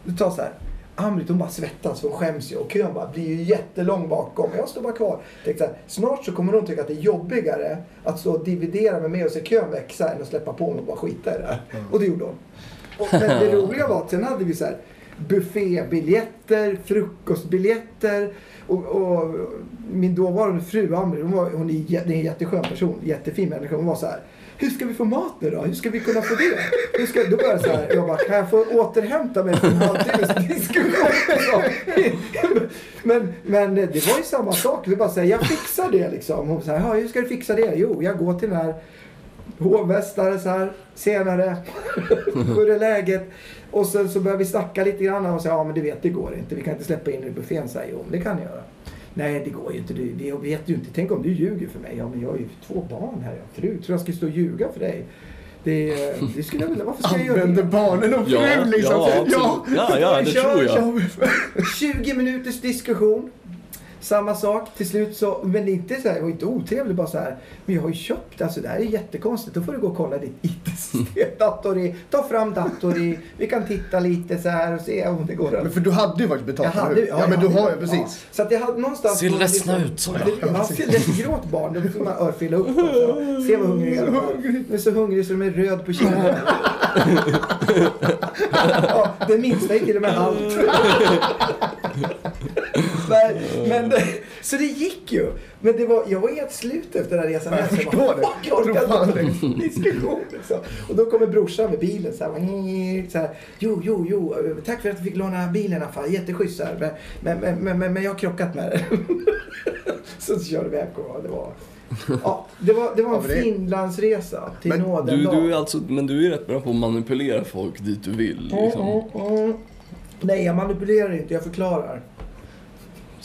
Det tar så här. Amrit hon bara svettas för hon skäms ju och kön bara blir ju jättelång bakom. Jag står bara kvar. Tänkte så här, snart så kommer hon tycka att det är jobbigare att stå och dividera med mig och se kön växa än att släppa på mig och bara skita i det här. Och det gjorde hon. Och, men det [LAUGHS] roliga var att sen hade vi så här buffébiljetter, frukostbiljetter och, och min dåvarande fru Amrit, hon, var, hon är, är en jätteskön person, jättefin människa. Hon var så här. Hur ska vi få mat nu då? Hur ska vi kunna få det? Hur ska, då började jag så här, jag bara, kan jag få återhämta mig från en halvtimmes diskussion? Men, men det var ju samma sak. Vi bara säger, jag fixar det liksom. Hon sa, hur ska du fixa det? Jo, jag går till den här hovmästare så här senare. [LAUGHS] Hur är läget? Och sen så börjar vi snacka lite grann och säger ja men du vet det går inte. Vi kan inte släppa in dig i buffén. Så här, jo det kan ni göra. Nej det går ju inte. Du, jag vet ju inte. Tänk om du ljuger för mig. Ja men jag har ju två barn här. Jag fru. Tror jag ska stå och ljuga för dig? Det, det skulle jag vilja. Varför ska jag göra Använder det? barnen och Ja, frun liksom. ja, absolut. Ja, ja, det Kör, tror jag. kör. 20 [LAUGHS] minuters diskussion. Samma sak. Till slut så, men inte så här, var inte otrevligt bara så här. Men jag har ju köpt, alltså det här är jättekonstigt. Då får du gå och kolla ditt IT-system. Dator i, ta fram dator i. Vi kan titta lite så här och se om det går Men för du hade ju faktiskt Jag betalt, hade, hur? Ja, men du har ju precis. Så att jag hade någonstans... Ser ledsna ut, sa jag. Ja, ser- det gråt barn. Då får man örfila upp dem. så. Se vad hungriga de är. De är så hungriga så de är röd på kinderna. ja, den minsta är till och med. Nej, [LAUGHS] men det, [LAUGHS] så det gick ju. Men det var, jag var helt slut efter den här resan. Jag bara, förstår det. "Fuck, Jag orkar inte diskussion. [LAUGHS] Liksom. Och då kommer brorsan med bilen. Så här, så här, jo, jo, jo. Tack för att du fick låna bilen. Affa. Jätteschysst. Men, men, men, men, men, men jag har krockat med det. [LAUGHS] så körde vi hem. Det var, ja, det var, det var en Ja, det- Finlandsresa till Men nåden Du, du är alltså, men du är rätt bra på att manipulera folk dit du vill. Liksom. Mm, mm, mm. Nej, jag manipulerar inte. Jag förklarar.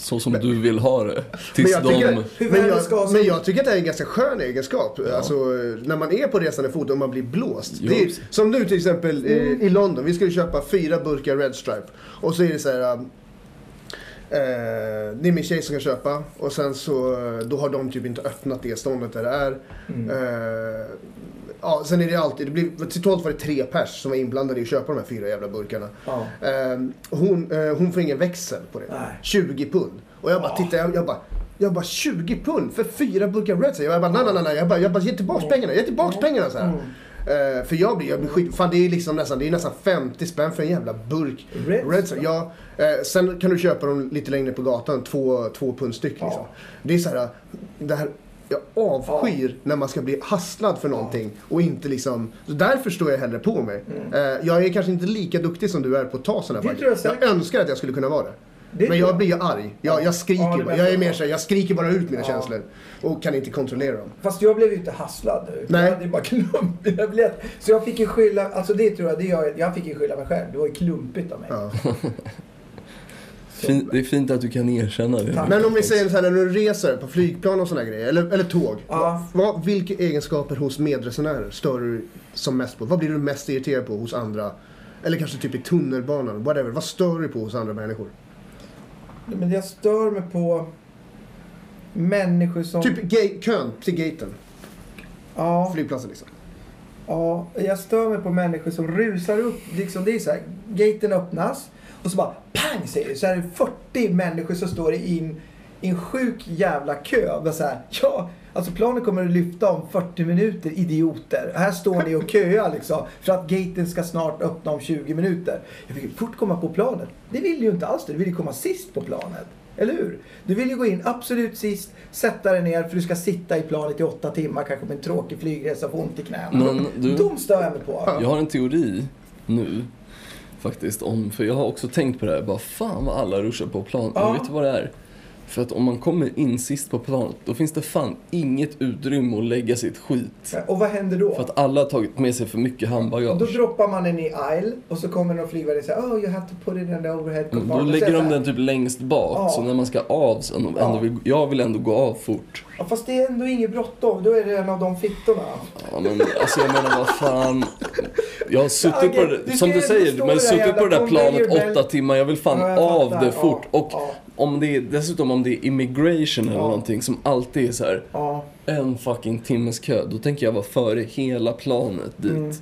Så som du vill ha det. Tills jag de... tycker- Hur Men jag, men jag tycker att det är en ganska skön egenskap. Alltså, när man är på resande fot och man blir blåst. Är, som nu till exempel i, Mm. i London. Vi skulle köpa fyra burkar Red Stripe. Och så är det så här. um, Eh, det är min tjej som ska köpa och sen så eh, då har de typ inte öppnat det ståndet där det är. Mm. Eh, ja, sen är det alltid, det blir, totalt var det tre pers som var inblandade i att köpa de här fyra jävla burkarna. Ja. Eh, hon, eh, hon får ingen växel på det. Nej. 20 pund. Och jag bara tittar, jag, jag bara jag bara 20 pund för fyra burkar Red Stripe. Jag bara nej, nej, nej, jag bara, jag bara ge tillbaks pengarna, ge tillbaks pengarna så här. Eh, för jag blir, jag blir skit, fan det är liksom nästan, det är nästan 50 spänn för en jävla burk Red Red. Ja, eh, sen kan du köpa dem lite längre på gatan, två, två pund styck liksom. Ja. Det är så här, det här jag avskyr när man ska bli hasslad för någonting och inte liksom, så därför står jag hellre på mig. Eh, jag är kanske inte lika duktig som du är på att ta sådana tror jag. Jag önskar att jag skulle kunna vara det. Det Men jag blir ju arg. Jag, jag skriker Ja, bara. Jag är mer såhär, jag skriker bara ut mina Ja. känslor. Och kan inte kontrollera dem. Fast jag blev ju inte hasslad. Nej. Jag hade ju bara [LAUGHS] av biljett. Så jag fick ju skylla, alltså det tror jag, det jag, jag fick ju skylla mig själv. Det var ju klumpigt av mig. Ja. [LAUGHS] Fin, det är fint att du kan erkänna det. Tack. Men om vi säger så här när du reser på flygplan och såna grejer, eller, eller tåg. Ja. Vad, vilka egenskaper hos medresenärer stör du som mest på? Vad blir du mest irriterad på hos andra? Eller kanske typ i tunnelbanan, whatever. Vad stör du på hos andra människor? Men jag stör mig på människor som... Typ kön till gaten, ja, flygplatsen liksom. ja, jag stör mig på människor som rusar upp. Liksom, det är så här, gaten öppnas och så bara pang säger det. Så är det 40 människor som står i en, sjuk jävla kö. Bara så här, ja, Alltså planet kommer att lyfta om 40 minuter, idioter. Här står ni och köar liksom. För att gaten ska snart öppna om 20 minuter. Jag vill fort komma på planet. Det vill ju inte alls du. Du vill ju komma sist på planet. Eller hur? Du vill ju gå in absolut sist, sätta dig ner för du ska sitta i planet i åtta timmar kanske med en tråkig flygresa och få ont i knäna. Men du- De stör jag mig på. Jag har en teori nu. Faktiskt om, för jag har också tänkt på det här. Bara fan vad alla ruschar på plan. Ja. Men vet du vad det är? För att om man kommer in sist på planet, då finns det fan inget utrymme att lägga sitt skit. Och vad händer då? För att alla har tagit med sig för mycket Då handbagage. droppar man den i aisle och så kommer någon flygvärd och säger oh you have to put it in the overhead Mm, Då compartment." lägger de den typ längst bak, Ja. så när man ska av sen, Ja. vill, jag vill ändå gå av fort. Ja, fast det är ändå inget bråttom. Då är det en av de fittorna. Ja men alltså jag menar vad fan. Jag har suttit på Okej, det, du som du säger, men suttit på det där planet åtta timmar, jag vill fan Ja, jag av det fort. Ja, Och ja. om det är, dessutom om det är immigration eller någonting som alltid är så här Ja. en fucking timmes kö, då tänker jag vara före hela planet dit. Mm.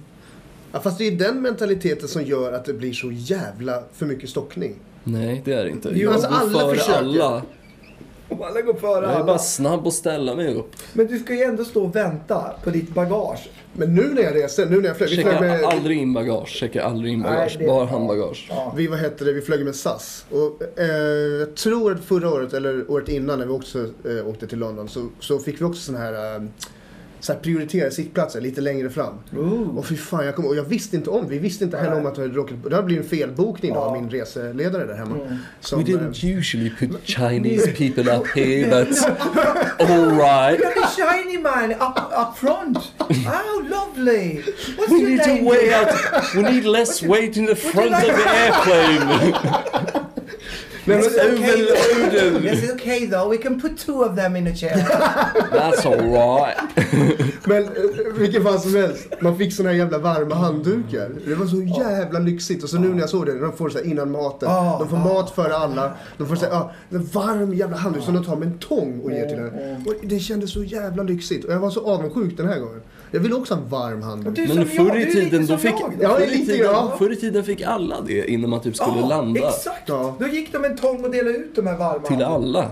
Ja, fast det är den mentaliteten som gör att det blir så jävla för mycket stockning. Nej, det är det inte. Jo, jag alltså går alla före försöker. alla. Om alla går före Jag är alla. bara snabb och ställa mig upp. Men du ska ju ändå stå och vänta på ditt bagage. Men nu när jag reste, nu när jag flög, vi flög Checkar med, aldrig in bagage, checkar aldrig in Nej, bagage, det- bara handbagage. Ja. vi, vad heter det, vi flög med SAS. Och, eh, jag tror att förra året, eller året innan när vi också eh, åkte till London, så, så fick vi också sån här, eh, så här prioriterade sittplatser lite längre fram. Ooh. Och fy fan, jag, kom, och jag visste inte om Vi visste inte heller om att det hade råkat... Det hade blivit en felbokning då av min reseledare där hemma. Mm. Som, We didn't usually put Chinese [LAUGHS] people up here, but [LAUGHS] alright. At the shiny man up, up front. Oh, lovely. What's We your need name? to wait out. We need less weight in the front of the [LAUGHS] airplane. Yes, It's okay. [LAUGHS] overloaded. Yes, it's okay though. We can put two of them in a chair. [LAUGHS] That's alright. [LAUGHS] Men eh, vilken fall som helst. Man fick såna här jävla varma handdukar. Det var så jävla lyxigt. Och så nu när jag såg det, de får så här innan maten. Ja, De får ja. mat före alla. De får så här, ja, en varm jävla handduk som de tar med en tång och ger till en. Och det kändes så jävla lyxigt. Och jag var så avundsjuk den här gången. Jag vill också ha en varm handduk. Är Men förr i tiden, då fick, jag. Ja, förr, i tiden, förr i tiden fick alla det innan man typ skulle Ja, landa. Exakt. Ja. Då gick de en tång och delade ut de här varma. Till alla.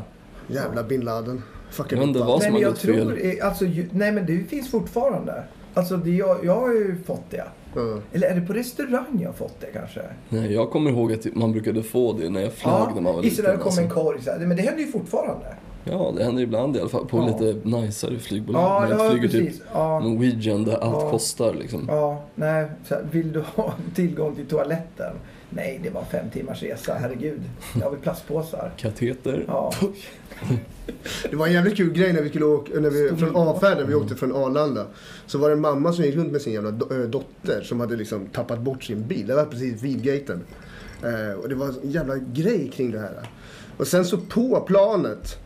Jävla bin Laden. Fucking inte Obama. vad som Nej, men jag fel. tror, eh, alltså, ju- nej men det finns fortfarande. Alltså det, jag, jag har ju fått det. Ja. Eller är det på restaurang jag har fått det kanske? Nej, jag kommer ihåg att man brukade få det när jag flög när man var det liten. kom en Alltså. korg så här. Men det händer ju fortfarande. Ja, det händer ibland i alla fall på Ja. lite najsare flygbolag. Ja, när jag ja flyger precis. typ Ja, Norwegian där allt Ja. kostar liksom. ja, nej. Så här, vill du [LAUGHS] ha tillgång till toaletten? Nej, det var fem timmars resa. Herregud. Jag har väl plastpåsar. [LAUGHS] Kateter. Ja. [LAUGHS] Det var en jävligt kul grej när vi skulle åka, när vi, från avfärden, vi åkte från Arlanda. Så var det en mamma som gick runt med sin jävla dotter som hade liksom tappat bort sin bil. Det var precis vid gaten. Eh, och det var en jävla grej kring det här. Och sen så på planet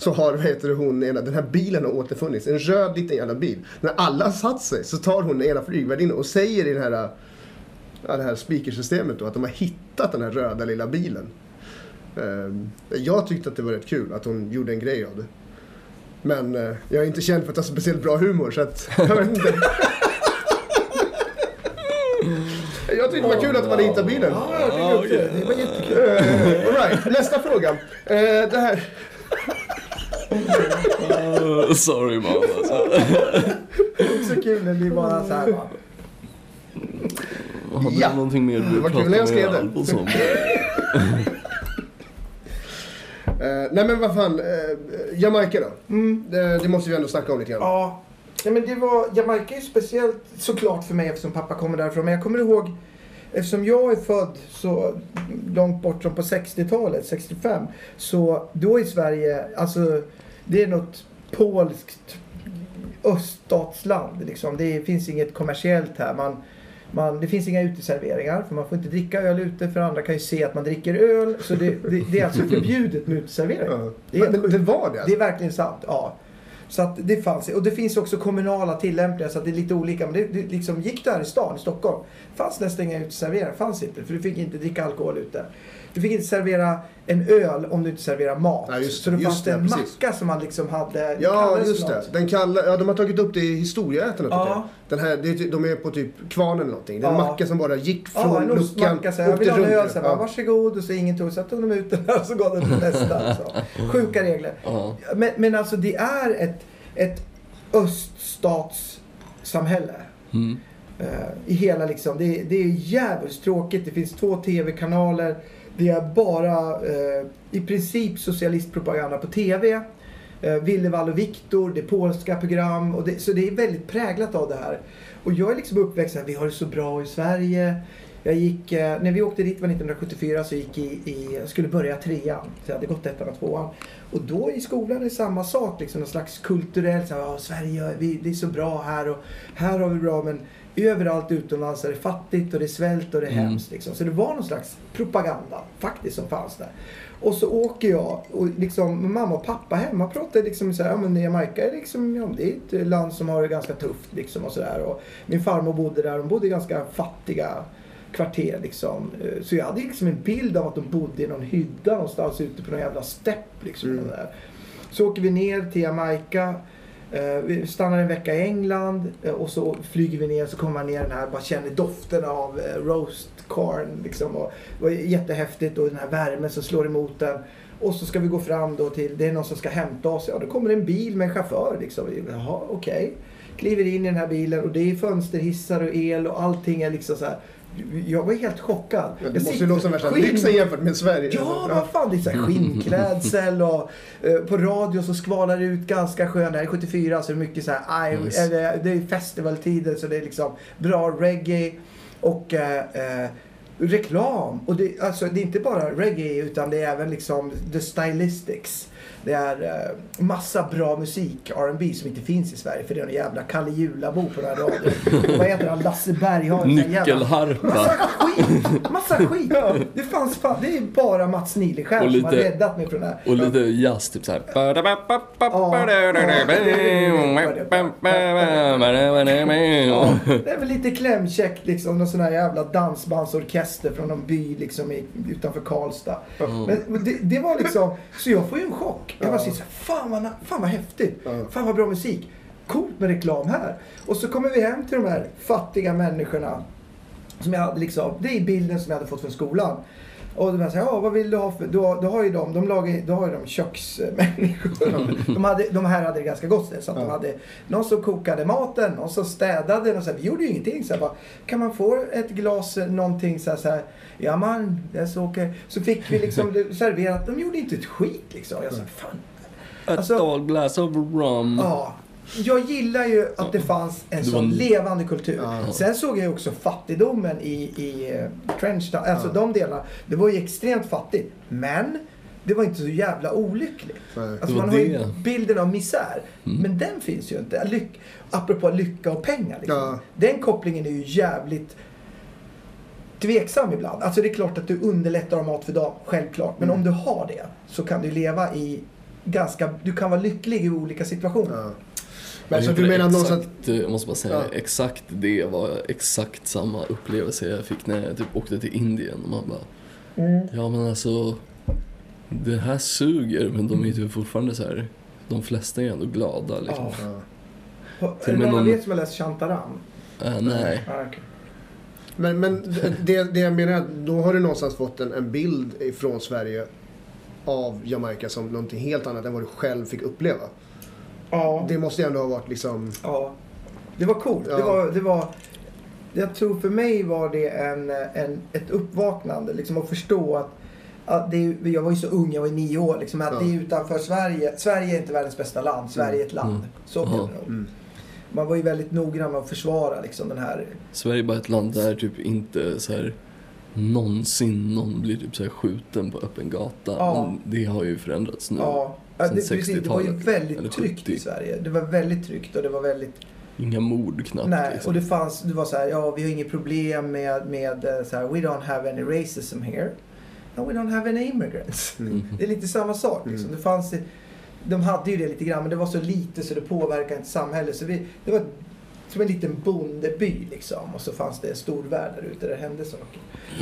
så har vad heter hon, ena, den här bilen har återfunnits. En röd liten jävla bil. När alla satt sig så tar hon den ena flygvärdinnan och säger i den här, ja, det här speakersystemet då att de har hittat den här röda lilla bilen. Eh, jag tyckte att det var rätt kul att hon gjorde en grej av det. Men eh, jag är inte känd för att ha speciellt bra humor så att jag vet inte. [LAUGHS] Jag tyckte det var kul att de hade hittat bilen. Ja, jag också det. Det var jättekul. Uh, all right, nästa fråga. Eh, det här. Uh, [LAUGHS] sorry mamma. Alltså. Det är också kul när det bara så här va. Hade Ja. du någonting mer du var kul jag skrev det. [LAUGHS] Eh, nej men vad fan, eh, Jamaica då? Det, det måste vi ändå snacka om lite grann. Ja, nej, men det var, Jamaica är ju speciellt såklart för mig eftersom pappa kommer därifrån. Men jag kommer ihåg, eftersom jag är född så långt bort som på 60-talet, 65. Så då i Sverige, alltså det är något polskt öststatsland liksom. Det finns inget kommersiellt här. Man, man, det finns inga uteserveringar för man får inte dricka öl ute för andra kan ju se att man dricker öl. Så det, det, det är alltså förbjudet med uteservering. Det är det, det var det Det alltså. är verkligen sant, ja. Så att det fanns, och det finns också kommunala tillämpningar så att det är lite olika. Men det, det liksom, gick du här i stan, i Stockholm, fanns nästan inga uteserveringar. Fanns inte, för du fick inte dricka alkohol ute. Du fick inte servera en öl om du inte serverar mat. Ja, just- så det just fanns det, en precis. macka som man liksom hade. Ja, just det. något. Den kallar, ja, de har tagit upp det i historieätarna Ja. jag. Den här, det, de är på typ kvarnen eller någonting. Det är en Ja. macka som bara gick Ja, från en luckan, ostmacka. Så här, jag vill ha en öl. Så här, bara, Ja. varsågod. Och så ingen tog. Så tog de ut den och så gav den till nästa. [LAUGHS] Så. Sjuka regler. Ja. Men, men alltså det är ett... ett öststatssamhälle. Mm. Eh, I hela liksom, det, det är jävligt tråkigt. Det finns två tv-kanaler. Det är bara eh, i princip socialistpropaganda på tv. Eh, Willevall och Viktor, det är polska program. Och det, så det är väldigt präglat av det här. Och jag är liksom uppväxt här, vi har det så bra i Sverige. Jag gick, eh, när vi åkte dit var 1974 så gick i, i, jag skulle börja trean. Så jag hade gått ettan och tvåan. Och då i skolan är det samma sak, liksom någon slags kulturell, så här, "Ja, Sverige, vi, det är så bra här och här har vi bra men överallt utomlands är det fattigt och det är svält och det är Mm. hemskt. Liksom. Så det var någon slags propaganda faktiskt som fanns där. Och så åker jag och liksom mamma och pappa hemma pratar liksom så här, ja men Jamaica är liksom, ja, det är ett land som har det ganska tufft liksom och sådär. Och min farmor bodde där, de bodde i ganska fattiga kvarter liksom. Eh, Så jag hade liksom en bild av att de bodde i någon hydda någonstans ute på någon jävla stepp liksom. Mm. Så åker vi ner till Jamaica. Eh, vi stannar en vecka i England eh, och så flyger vi ner så kommer man ner den här, bara känner doften av eh, roast corn liksom. Och det var jättehäftigt och den här värmen som slår emot den. Och så ska vi gå fram då till, det är någon som ska hämta oss. Ja, då kommer en bil med en chaufför liksom. Jaha, okej. Kliver in i den här bilen och det är fönsterhissar och el och allting är liksom så här. Jag var helt chockad. Det Jag måste ju låta som värsta lyxen jämfört med Sverige. Ja, vad fan. Det är så här skinnklädsel och eh, på radio så skvalar det ut ganska skönt. Det här är 74 så det är mycket så här, I, Yes. eller, det är festivaltider så det är liksom bra reggae och eh, eh, reklam. Och det, alltså, det är inte bara reggae utan det är även liksom the stylistics. Det är eh, massa bra musik, R&B som inte finns i Sverige för det är en jävla Kalle Julabo på den här radion. Vad heter han? Lasse Berghagen. Massa Nyckelharpa. skit! Massa skit! Det fanns fan, det är bara Mats Nileskär Och som har lite- räddat mig från det här. Och lite jazz, typ såhär. Ja, det är väl lite klämkäckt liksom. Någon sån här jävla dansbandsorkester från någon by liksom utanför Karlstad. Men det, det var liksom, så jag får ju en chock. Jag bara Ja. såhär, fan vad, fan vad häftigt. Ja. Fan vad bra musik. Coolt med reklam här. Och så kommer vi hem till de här fattiga människorna. Som jag hade liksom, det är bilden som jag hade fått från skolan. Och så här, ja vad vill du ha för, då, då har ju de, de lagar, då har ju de köksmänniskor. [LAUGHS] de, hade, de här hade det ganska gott ställt. Så att de hade någon som kokade maten, någon som städade. Och så här, vi gjorde ju ingenting. Så här, bara, kan man få ett glas eh, någonting så här, så här ja man, det är så okej. Så fick vi liksom [LAUGHS] serverat, de gjorde inte ett skit liksom. Jag sa, fan. A Alltså- of rum. Ja. Jag gillar ju att det fanns en sån var- levande kultur. Sen såg jag ju också fattigdomen i, i uh, Trenchtown. Alltså de delarna. Det var ju extremt fattigt. Men det var inte så jävla olyckligt. Alltså man har ju det. Mm. bilden av misär. Men den finns ju inte. Lyck, apropå lycka och pengar. Liksom. Ja. Den kopplingen är ju jävligt tveksam ibland. Alltså det är klart att du underlättar ha mat för dagen, självklart. Men Mm. om du har det så kan du leva i ganska, du kan vara lycklig i olika situationer. Ja. Men så du menar någonstans exakt, eh, Jag måste bara säga, Ja. exakt det var exakt samma upplevelse jag fick när jag typ åkte till Indien. Och man bara, Mm. ja men alltså, det här suger men de är ju typ fortfarande så här. De flesta är ändå glada liksom. Ja. Ja. Är Till det någon av er som har läst Shantaram? Äh, nej. Ja, okej. Men, men det, det jag menar är att då har du någonstans fått en, en bild från Sverige av Jamaica som någonting helt annat än vad du själv fick uppleva. Ja. Det måste ju ändå ha varit liksom... ja. Det var coolt. Det Ja. var, det var, jag tror för mig var det en, en, ett uppvaknande. Liksom att förstå att, att det, jag var ju så ung, jag var nio år. Liksom, att Ja. det är utanför Sverige. Sverige är inte världens bästa land. Sverige är ett land. Mm. Så det nog. Mm. Man var ju väldigt noggrann med att försvara liksom, den här... Sverige är bara ett land där typ inte så här någonsin någon blir typ så här skjuten på öppen gata. Ja. Men det har ju förändrats nu. Ja, ja, det, precis, det var ju 60-talet, väldigt tryggt i 70. Sverige. Det var väldigt tryggt och det var väldigt... Inga mord knappt. Nej, liksom. och det fanns, det var så här, ja vi har inget problem med, med eh, så här, we don't have any racism here. No, we don't have any immigrants. [LAUGHS] Mm. Det är lite samma sak liksom. Mm. Det fanns, de hade ju det lite grann men det var så lite så det påverkade inte samhället. Så vi, det var som en liten bondeby liksom. Och så fanns det en stor värld där ute där det hände saker.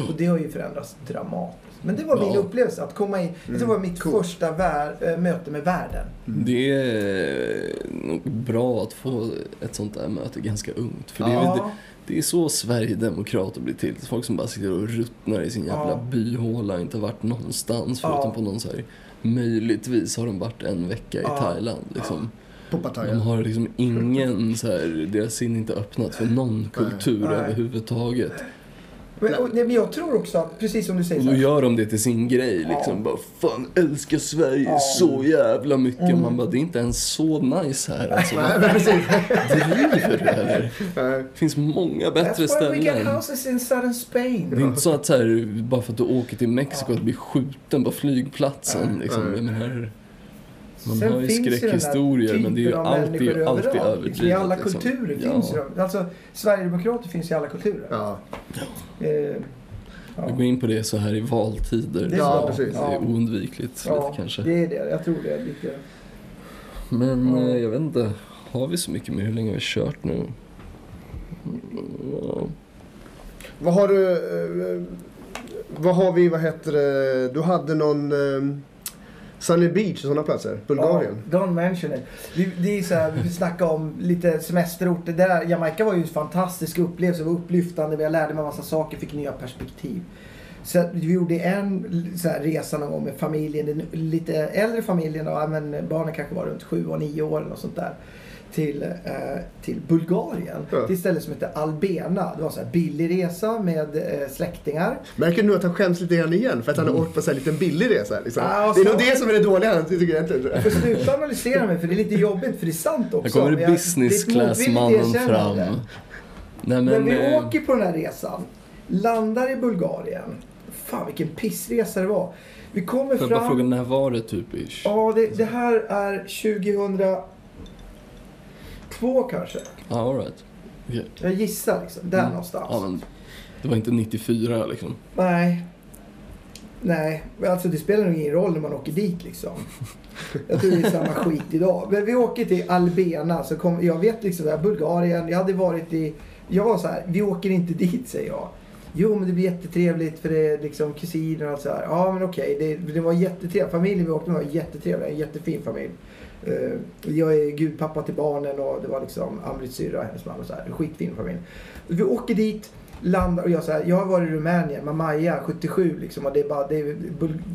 Och det har ju förändrats dramatiskt. Men det var min Ja. upplevelse att komma in. Det var mitt Coolt. första vär, äh, möte med världen. Det är nog bra att få ett sånt där möte ganska ungt. För det är, det, är så Sverigedemokrater blir till. Folk som bara sitter och ruttnar i sin jävla Ja. byhåla, inte varit någonstans förutom på någon så här Möjligtvis har de varit en vecka i. Thailand liksom. De har liksom ingen så här, deras sinne är inte öppnat för någon kultur Nej. överhuvudtaget. Men, och, nej, men jag tror också att, precis som du säger, Och så då här, gör de det till sin grej liksom. Ja. Bara, fan älskar Sverige Ja. så jävla mycket. Mm. Man bara, det är inte ens så nice här alltså. Men. Driver du eller? Det finns många bättre That's why we get ställen. houses in southern Spain. Det är inte så att så här, bara för att du åker till Mexiko att bli skjuten på flygplatsen. Liksom. Nej. Jag menar, man Sen har ju skräckhistorier men det är ju alltid, alltid överdrivet. Liksom, I alla liksom. kulturer Ja. finns ju de. Alltså, Sverigedemokrater finns i alla kulturer. Ja. Eh, Vi ja. går in på det så här i valtider. Det är Ja, precis. Det är oundvikligt Ja, lite kanske. det är det. Jag tror det är lite. Men Ja. eh, jag vet inte, har vi så mycket mer? Hur länge har vi kört nu? Ja. Vad har du... eh, vad har vi, vad heter det? Du hade någon... Sunny Beach och sådana platser. Bulgarien. Ja, don't mention it. Vi, det är så här, vi snackade om lite semesterorter. Där, Jamaica var ju en fantastisk upplevelse. Det var upplyftande. Jag lärde mig massa saker, fick nya perspektiv. Så vi gjorde en så här, resa någon gång med familjen. Den lite äldre familjen. Då, men barnen kanske var runt sju och nio år eller något sånt där. Till, eh, till Bulgarien. Ja. Till ett ställe som heter Albena. Det var en billig resa med eh, släktingar. Märker du nu att han skäms lite grann igen för att han har åkt på här liten billig resa? Liksom. Ja, det är nog det som är det dåliga han tycker jag egentligen. Jag får sluta analysera mig för det är lite jobbigt för det är sant också. Här kommer jag- business class-mannen fram. Nej, Men, men, vi eh, åker på den här resan. Landar i Bulgarien. Fan vilken pissresa det var. Vi kommer får jag bara fram. fråga, när var det typ? Ja, det, det här är 2002 kanske. Ja, all right. Okej. Jag gissar liksom. Där Mm. någonstans. Ja, men det var inte 94 liksom. Nej. Nej, alltså det spelar nog ingen roll när man åker dit liksom. Jag tror det är samma [LAUGHS] skit idag. Men vi åker till Albena. Så kom, jag vet liksom, där, Bulgarien. Jag hade varit i... Jag var så här, vi åker inte dit säger jag. Jo men det blir jättetrevligt för det är liksom kusiner och allt så här. Ja men okej, det, det var jättetrevligt. Familjen vi åkte med var jättetrevlig. En jättefin familj. Eh, jag är gudpappa till barnen och det var liksom Amrits syrra hennes och så här. Skitfin familj. Vi åker dit, landar och jag så här, jag har varit i Rumänien, Mamaja 77 liksom och det är bara, det är,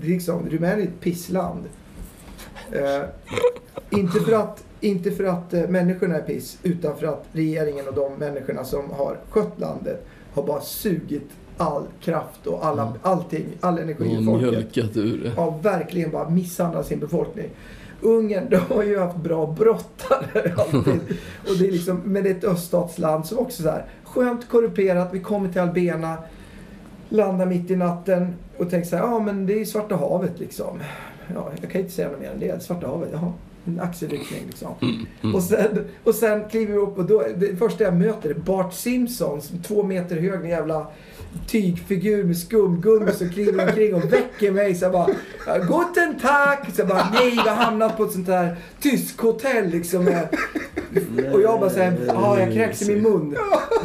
liksom, Rumänien är ett pissland. Eh, inte för att, inte för att eh, människorna är piss, utan för att regeringen och de människorna som har skött landet har bara sugit all kraft och alla, Mm. allting, all energi Och folket. mjölkat ur det. Ja, verkligen bara misshandlat sin befolkning. Ungern, de har ju haft bra brottare [LAUGHS] alltid. Och det är liksom, men det är ett öststatsland som också så här skönt korrumperat. Vi kommer till Albena, landar mitt i natten och tänker så här, ja men det är Svarta havet liksom. Ja, jag kan inte säga något mer än det. Svarta havet, jaha. En axelryckning liksom. Mm. Och, sen, och sen kliver vi upp och då, det första jag möter är Bart Simpson, som två meter hög, en jävla tygfigur med skumgummi som kliver omkring och väcker mig. Så jag bara, guten Tag! Så jag bara, nej, vi har hamnat på ett sånt här tysk hotell liksom. Och jag bara såhär, ja jag kräks i min mun.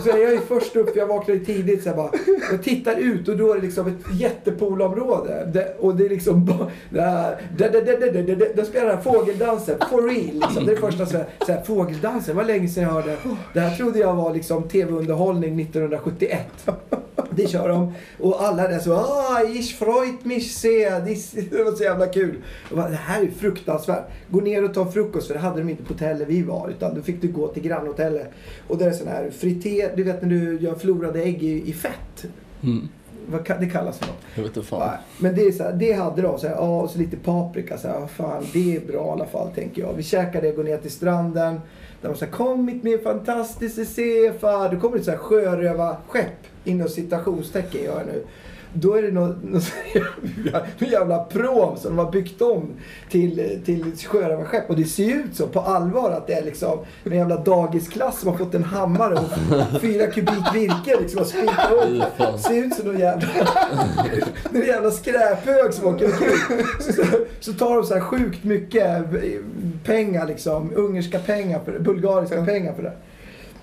Så jag är först upp, jag vaknade tidigt. Så jag, bara, jag tittar ut och då är det liksom ett jättepoolområde. Och det är liksom bara, där, spelar den fågeldansen, for real. Liksom. Det är det första så här, så här, fågeldansen, det var länge sedan jag hörde. Det här trodde jag var liksom tv-underhållning 1971. Det kör de. Och alla där så ah, ich freut mich sehr. Det- var så jävla kul. Bara, det här är fruktansvärt. Gå ner och ta frukost för det hade de inte på hotellet vi var. Utan då fick du gå till grannhotellet. Och det är sån här frité, du vet när du gör förlorade ägg i, i fett. Mm. Vad det kallas för något. Jag vet inte fan. Men det, är så här, det hade de. Så här, ja, och så lite paprika. Så här, "Ja, fan, det är bra i alla fall tänker jag. Vi käkade det, går ner till stranden. Där de sa kommit med fantastiskt sefa. Då kommer det så här sjörövarskepp. Inom citationstecken gör jag nu. Då är det någon, någon, jävla [LAUGHS] prom som de har byggt om till, till sjörövarskepp. Och det ser ut så på allvar att det är liksom en jävla dagisklass som har fått en hammare och [LAUGHS] fyra kubik virke liksom och spikat upp. fan. Ser ut som någon jävla, [LAUGHS] någon jävla skräphög som åker omkring. Så, så tar de så här sjukt mycket pengar liksom. Ungerska pengar, för det, bulgariska pengar för det.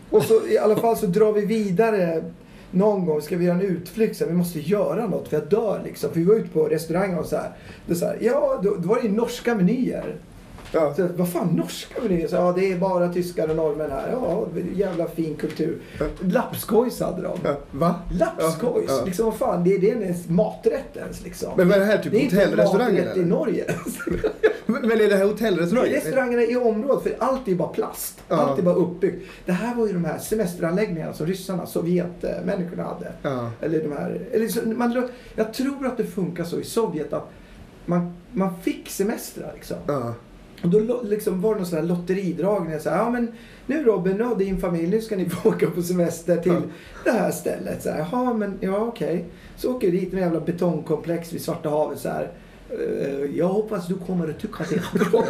Och så i alla fall så drar vi vidare någon gång ska vi göra en utflykt, så här, vi måste göra något för jag dör liksom. För vi var ute på restaurang och så här. Det så här ja, då, då var det ju norska menyer. Ja. Så, vad fan, norska menyer? Så, ja, det är bara tyskar och norrmän här. Ja, jävla fin kultur. Lapskojs hade de. Ja, Va? Lapskojs, Ja, ja. liksom vad fan, det är det är ens maträtt ens liksom. Men vad är det här? Typ det är inte hotellrestauranger? maträtt i? Norge. [LAUGHS] Men men är det här Det är hotellrestauranger? restaurangerna i området, för allt är bara plast. Ja. Allt är bara uppbyggt. Det här var ju de här semesteranläggningarna som ryssarna, Sovjetmänniskorna hade. Ja. Eller de här, eller så, man, jag tror att det funkar så i Sovjet att man, man fick semestrar liksom. Ja. Och då liksom var det någon sån här lotteridragning. Så här, ja men nu Robin och din familj, nu ska ni få [LAUGHS] åka på semester till Ja. det här stället. Så här, Jaha men ja okej. Så åker vi dit med en jävla betongkomplex vid Svarta havet så här. "Eh, Jag hoppas du kommer att tycka att det är bra.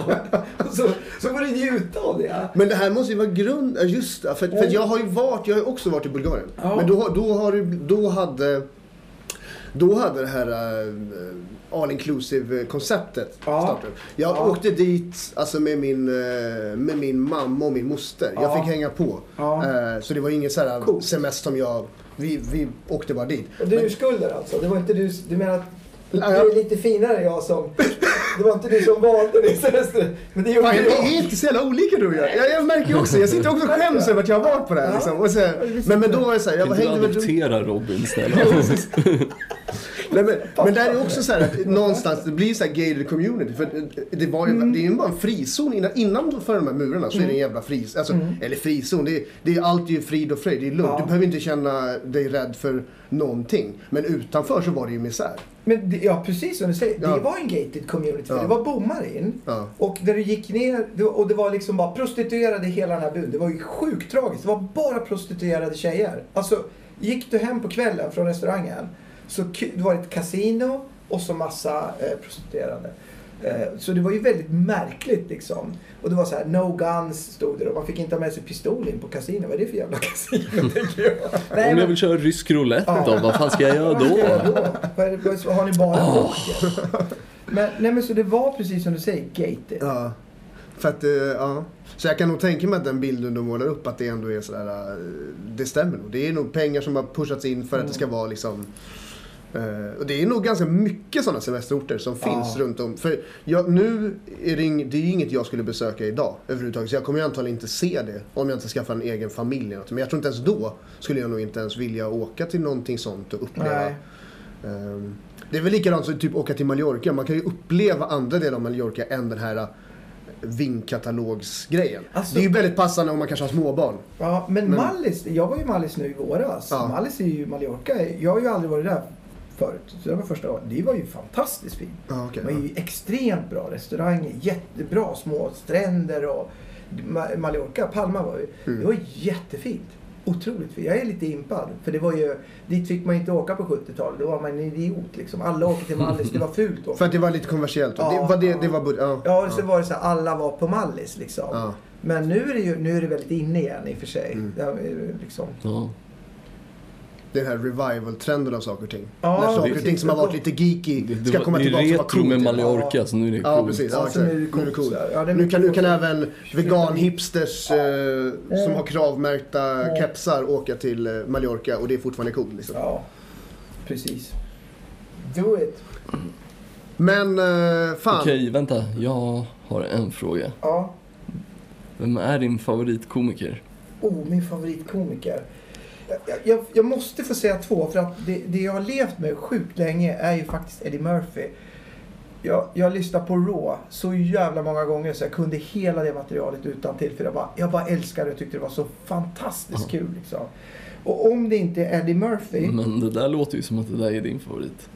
[LAUGHS] Så, så får du njuta av det. Men det här måste ju vara grund... ja, Just det, för, för jag har ju varit, jag har också varit i Bulgarien. Ja. Men då, då, har du, då hade... Då hade det här uh, all inclusive konceptet Ja. startat. Jag Ja. åkte dit alltså med, min, eh, med min mamma och min moster. Jag Ja. fick hänga på. Ja. Eh, så det var ingen så här Coolt. semester som jag... Vi, vi åkte bara dit. Och du är Men- skulder alltså? Det var inte du, du menar att du jag- är lite finare än jag som... Det var inte du som valde din semester. Men det gjorde Fan, vi jag. är inte så jävla olika du och jag. jag. Jag märker ju också, jag sitter också och skäms över att jag har varit på det här. Liksom. Och så, men, men då var det så här, jag Kan var du adoptera Robin snälla? [LAUGHS] [LAUGHS] Nej, men, men där är också så här att någonstans, det blir så här gated community. För det, var ju, Mm. det är ju bara en frizon innan, innan för de här murarna så är det en jävla frizon. Alltså, Mm. Eller frizon, det är, det är alltid frid och fröjd, det är lugnt. Ja. Du behöver inte känna dig rädd för någonting. Men utanför så var det ju misär. Men det, ja, precis som du säger. Ja. Det var en gated community. För Ja. det var bommar in. Ja. Och när du gick ner och det var liksom bara prostituerade hela den här byn. Det var ju sjukt tragiskt. Det var bara prostituerade tjejer. Alltså, gick du hem på kvällen från restaurangen så det var ett kasino och så massa eh, prostituerade. Eh, så det var ju väldigt märkligt liksom. Och det var så här, no guns stod det och man fick inte ha med sig pistol in på kasino. Vad är det för jävla [LAUGHS] kasino jag. Om jag men- vill köra rysk roulette Ja. då, vad fan ska jag göra vad ska jag då? då? Vad är det- vad- Har ni bara poker? Men, nej, men så det var precis som du säger, gated. Ja. För att, eh, ja. Så jag kan nog tänka mig att den bilden du målar upp att det ändå är sådär, eh, det stämmer nog. Det är nog pengar som har pushats in för att det ska vara liksom eh, och det är nog ganska mycket sådana semesterorter som finns Ja. runt om. För jag, nu är det, ing, det är inget jag skulle besöka idag överhuvudtaget. Så jag kommer ju antagligen inte se det om jag inte skaffar en egen familj. eller något. Men jag tror inte ens då skulle jag nog inte ens vilja åka till någonting sånt och uppleva. Ehm, det är väl likadant som typ åka till Mallorca. Man kan ju uppleva andra delar av Mallorca än den här eh, vinkatalogsgrejen. Alltså- det är ju väldigt passande om man kanske har småbarn. Ja, men, Men- Mallis, jag var ju i Mallis nu i våras. Ja. Mallis är ju Mallorca. Jag har ju aldrig varit där förut. Så det var första gången. Det var ju fantastiskt fint. Ja, okej, det var ju extremt bra restauranger, jättebra små stränder och Ma- Mallorca, Palma var ju, Mm. det var jättefint. Otroligt fint. Jag är lite impad. För det var ju, dit fick man inte åka på 70-talet. Då var man en idiot liksom. Alla åkte till Mallis, det var fult åka. [LAUGHS] För att det var lite kommersiellt. Ja, det var det, ja. det var bud- ja, Ja, och så var det så här, alla var på Mallis liksom. Ja. Men nu är det ju nu är det väldigt inne igen i och för sig. Mm. Det är liksom, Ja. Den här revival-trenden av saker och ting. Ja, När saker och precis. ting som har varit lite geeky Det, det, ska komma det är tillbaka och vara retro coolt med igen. Mallorca, så nu är det Ja, coolt. precis. Ja, Ja, så exakt. nu är det är det coolt. Ja, det är nu, kan, nu kan även vegan-hipsters eh, som har kravmärkta Ja. kepsar åka till eh, Mallorca och det är fortfarande coolt. Liksom. Ja, precis. Do it. Men eh, fan. Okej, vänta. Jag har en fråga. Ja. Vem är din favoritkomiker? Oh, min favoritkomiker. Jag, jag, jag måste få säga två, för att det, det jag har levt med sjukt länge är ju faktiskt Eddie Murphy. Jag, jag lyssnade på Raw så jävla många gånger så jag kunde hela det materialet utan till för jag bara, jag bara älskade det och tyckte det var så fantastiskt kul. Liksom. Och om det inte är Eddie Murphy, Men det där låter ju som att det där är din favorit.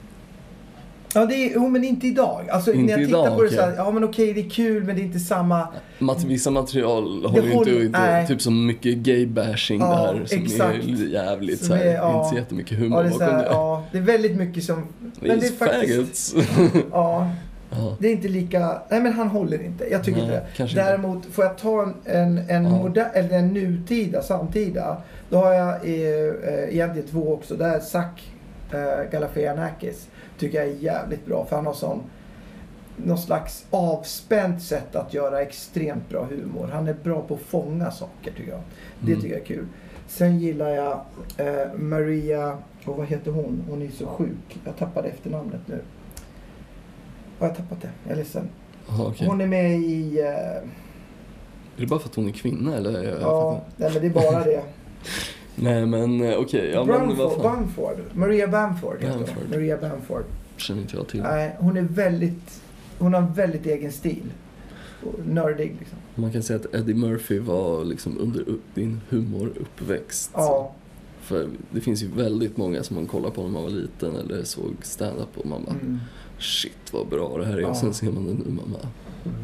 Ja det är, jo men inte idag. Alltså Inte när jag tittar idag, på det så här, ja men okej det är kul men det är inte samma. Mat, vissa material håller ju inte, inte nej. typ som mycket gay-bashing Ja, där som exakt. är jävligt Som så här, är, ja. inte så jättemycket Ja humor det, är så bakom här, det. ja, det är väldigt mycket som... Men det är faktiskt... [LAUGHS] Ja, [LAUGHS] ja. Det är inte lika... Nej men han håller inte. Jag tycker Nej, inte det. kanske inte. Däremot får jag ta en, en, en, Ja. moder, eller en nutida, samtida. Då har jag eh, egentligen två också. Det är Zac eh, Galifianakis. Tycker jag är jävligt bra. För han har sån... Någon slags avspänt sätt att göra extremt bra humor. Han är bra på att fånga saker tycker jag. Det Mm. tycker jag är kul. Sen gillar jag eh, Maria... Och vad heter hon? Hon är så sjuk. Jag tappade efternamnet nu. Har jag tappat det? Jag är ledsen. Aha, okej. Hon är med i... eh, Är det bara för att hon är kvinna eller? Ja, nej men det är bara det. [LAUGHS] Nej men eh, okej, ja men vad Bamford. Bamford. Maria Bamford heter hon. Bamford. Maria Bamford. Känner inte jag till. Nej, hon är väldigt... Hon har en väldigt egen stil. Nördig liksom. Man kan säga att Eddie Murphy var liksom under din humoruppväxt. Ja. För det finns ju väldigt många som man kollar på när man var liten eller såg stand-up och man bara Mm. shit vad bra det här är. Ja. Och sen ser man det nu man bara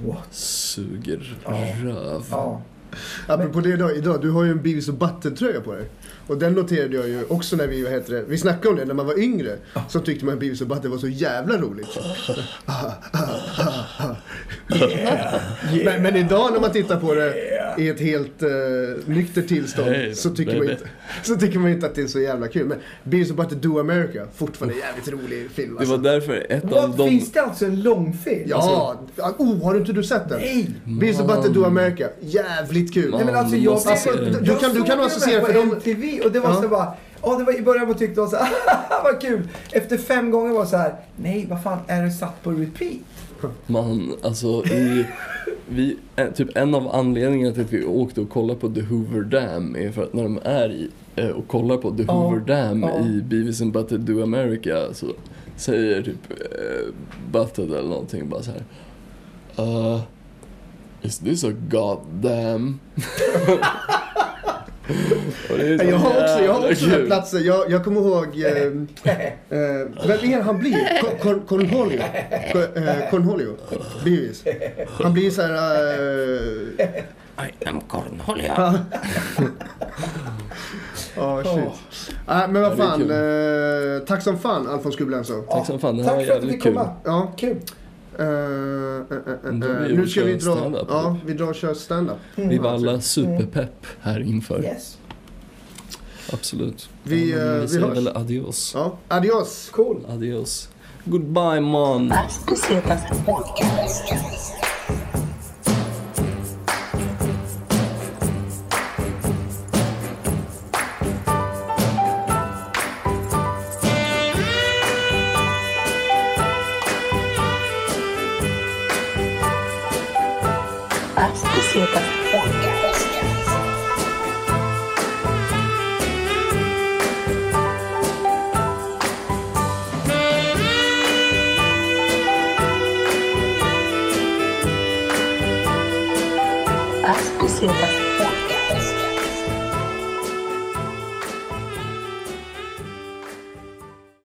What? suger Ja. röv. Ja. Apropå det idag, idag, du har ju en Beavis och Butthead-tröja på dig. Och den noterade jag ju också när vi, vad heter det, vi snackade om det när man var yngre. Så tyckte man att Beavis och Butthead var så jävla roligt. [LAUGHS] Men, men idag när man tittar på det i ett helt uh, nyktert tillstånd Hey, så, tycker man inte, så tycker man inte att det är så jävla kul. Men Beavis och Butthead Do America, fortfarande en jävligt rolig film. Det Alltså. var därför ett av Vad, de... Finns det alltså en långfilm? Ja, oh, har du inte du sett den? Nej! Beavis och Butthead Do America, jävligt kul. Man Nej men alltså jag, måste jag, jag, det. Du kan- du associera den för på de- MTV och det var Ja. så bara... Ja, det var i början man tyckte det var så här, [LAUGHS] vad kul. Efter fem gånger var det så här, nej vad fan är det satt på repeat? Man, alltså i... Vi, eh, typ en av anledningarna till att vi åkte och kollade på The Hoover Dam är för att när de är i eh, och kollar på The Hoover Dam ja. i Beavis and Butthead Do America så säger typ eh, Butthead eller någonting bara så här. Uh, is this a goddamn? [LAUGHS] Jag har också, jag har också den platsen. Jag, jag kommer ihåg... Eh, [LAUGHS] eh, vem är han blir? Cornholio? Co- eh, Cornholio? Beavis. Han blir så här... Eh, I am Cornholia. Ja, [LAUGHS] shit. Nej, men vad fan. Eh, tack som fan, Alfons Gublenso. Tack som fan, det här Tack var jävligt kul. Ja. Kul. Eh, blir det nu ska vi dra... stand-up. Ja, vi drar och kör stand-up. Vi var alla superpepp här inför. Yes. Absolut. Vi, Ja, eh, vi vi säger hörs. väl adios. Ja, adios. Cool. Adios. Goodbye man.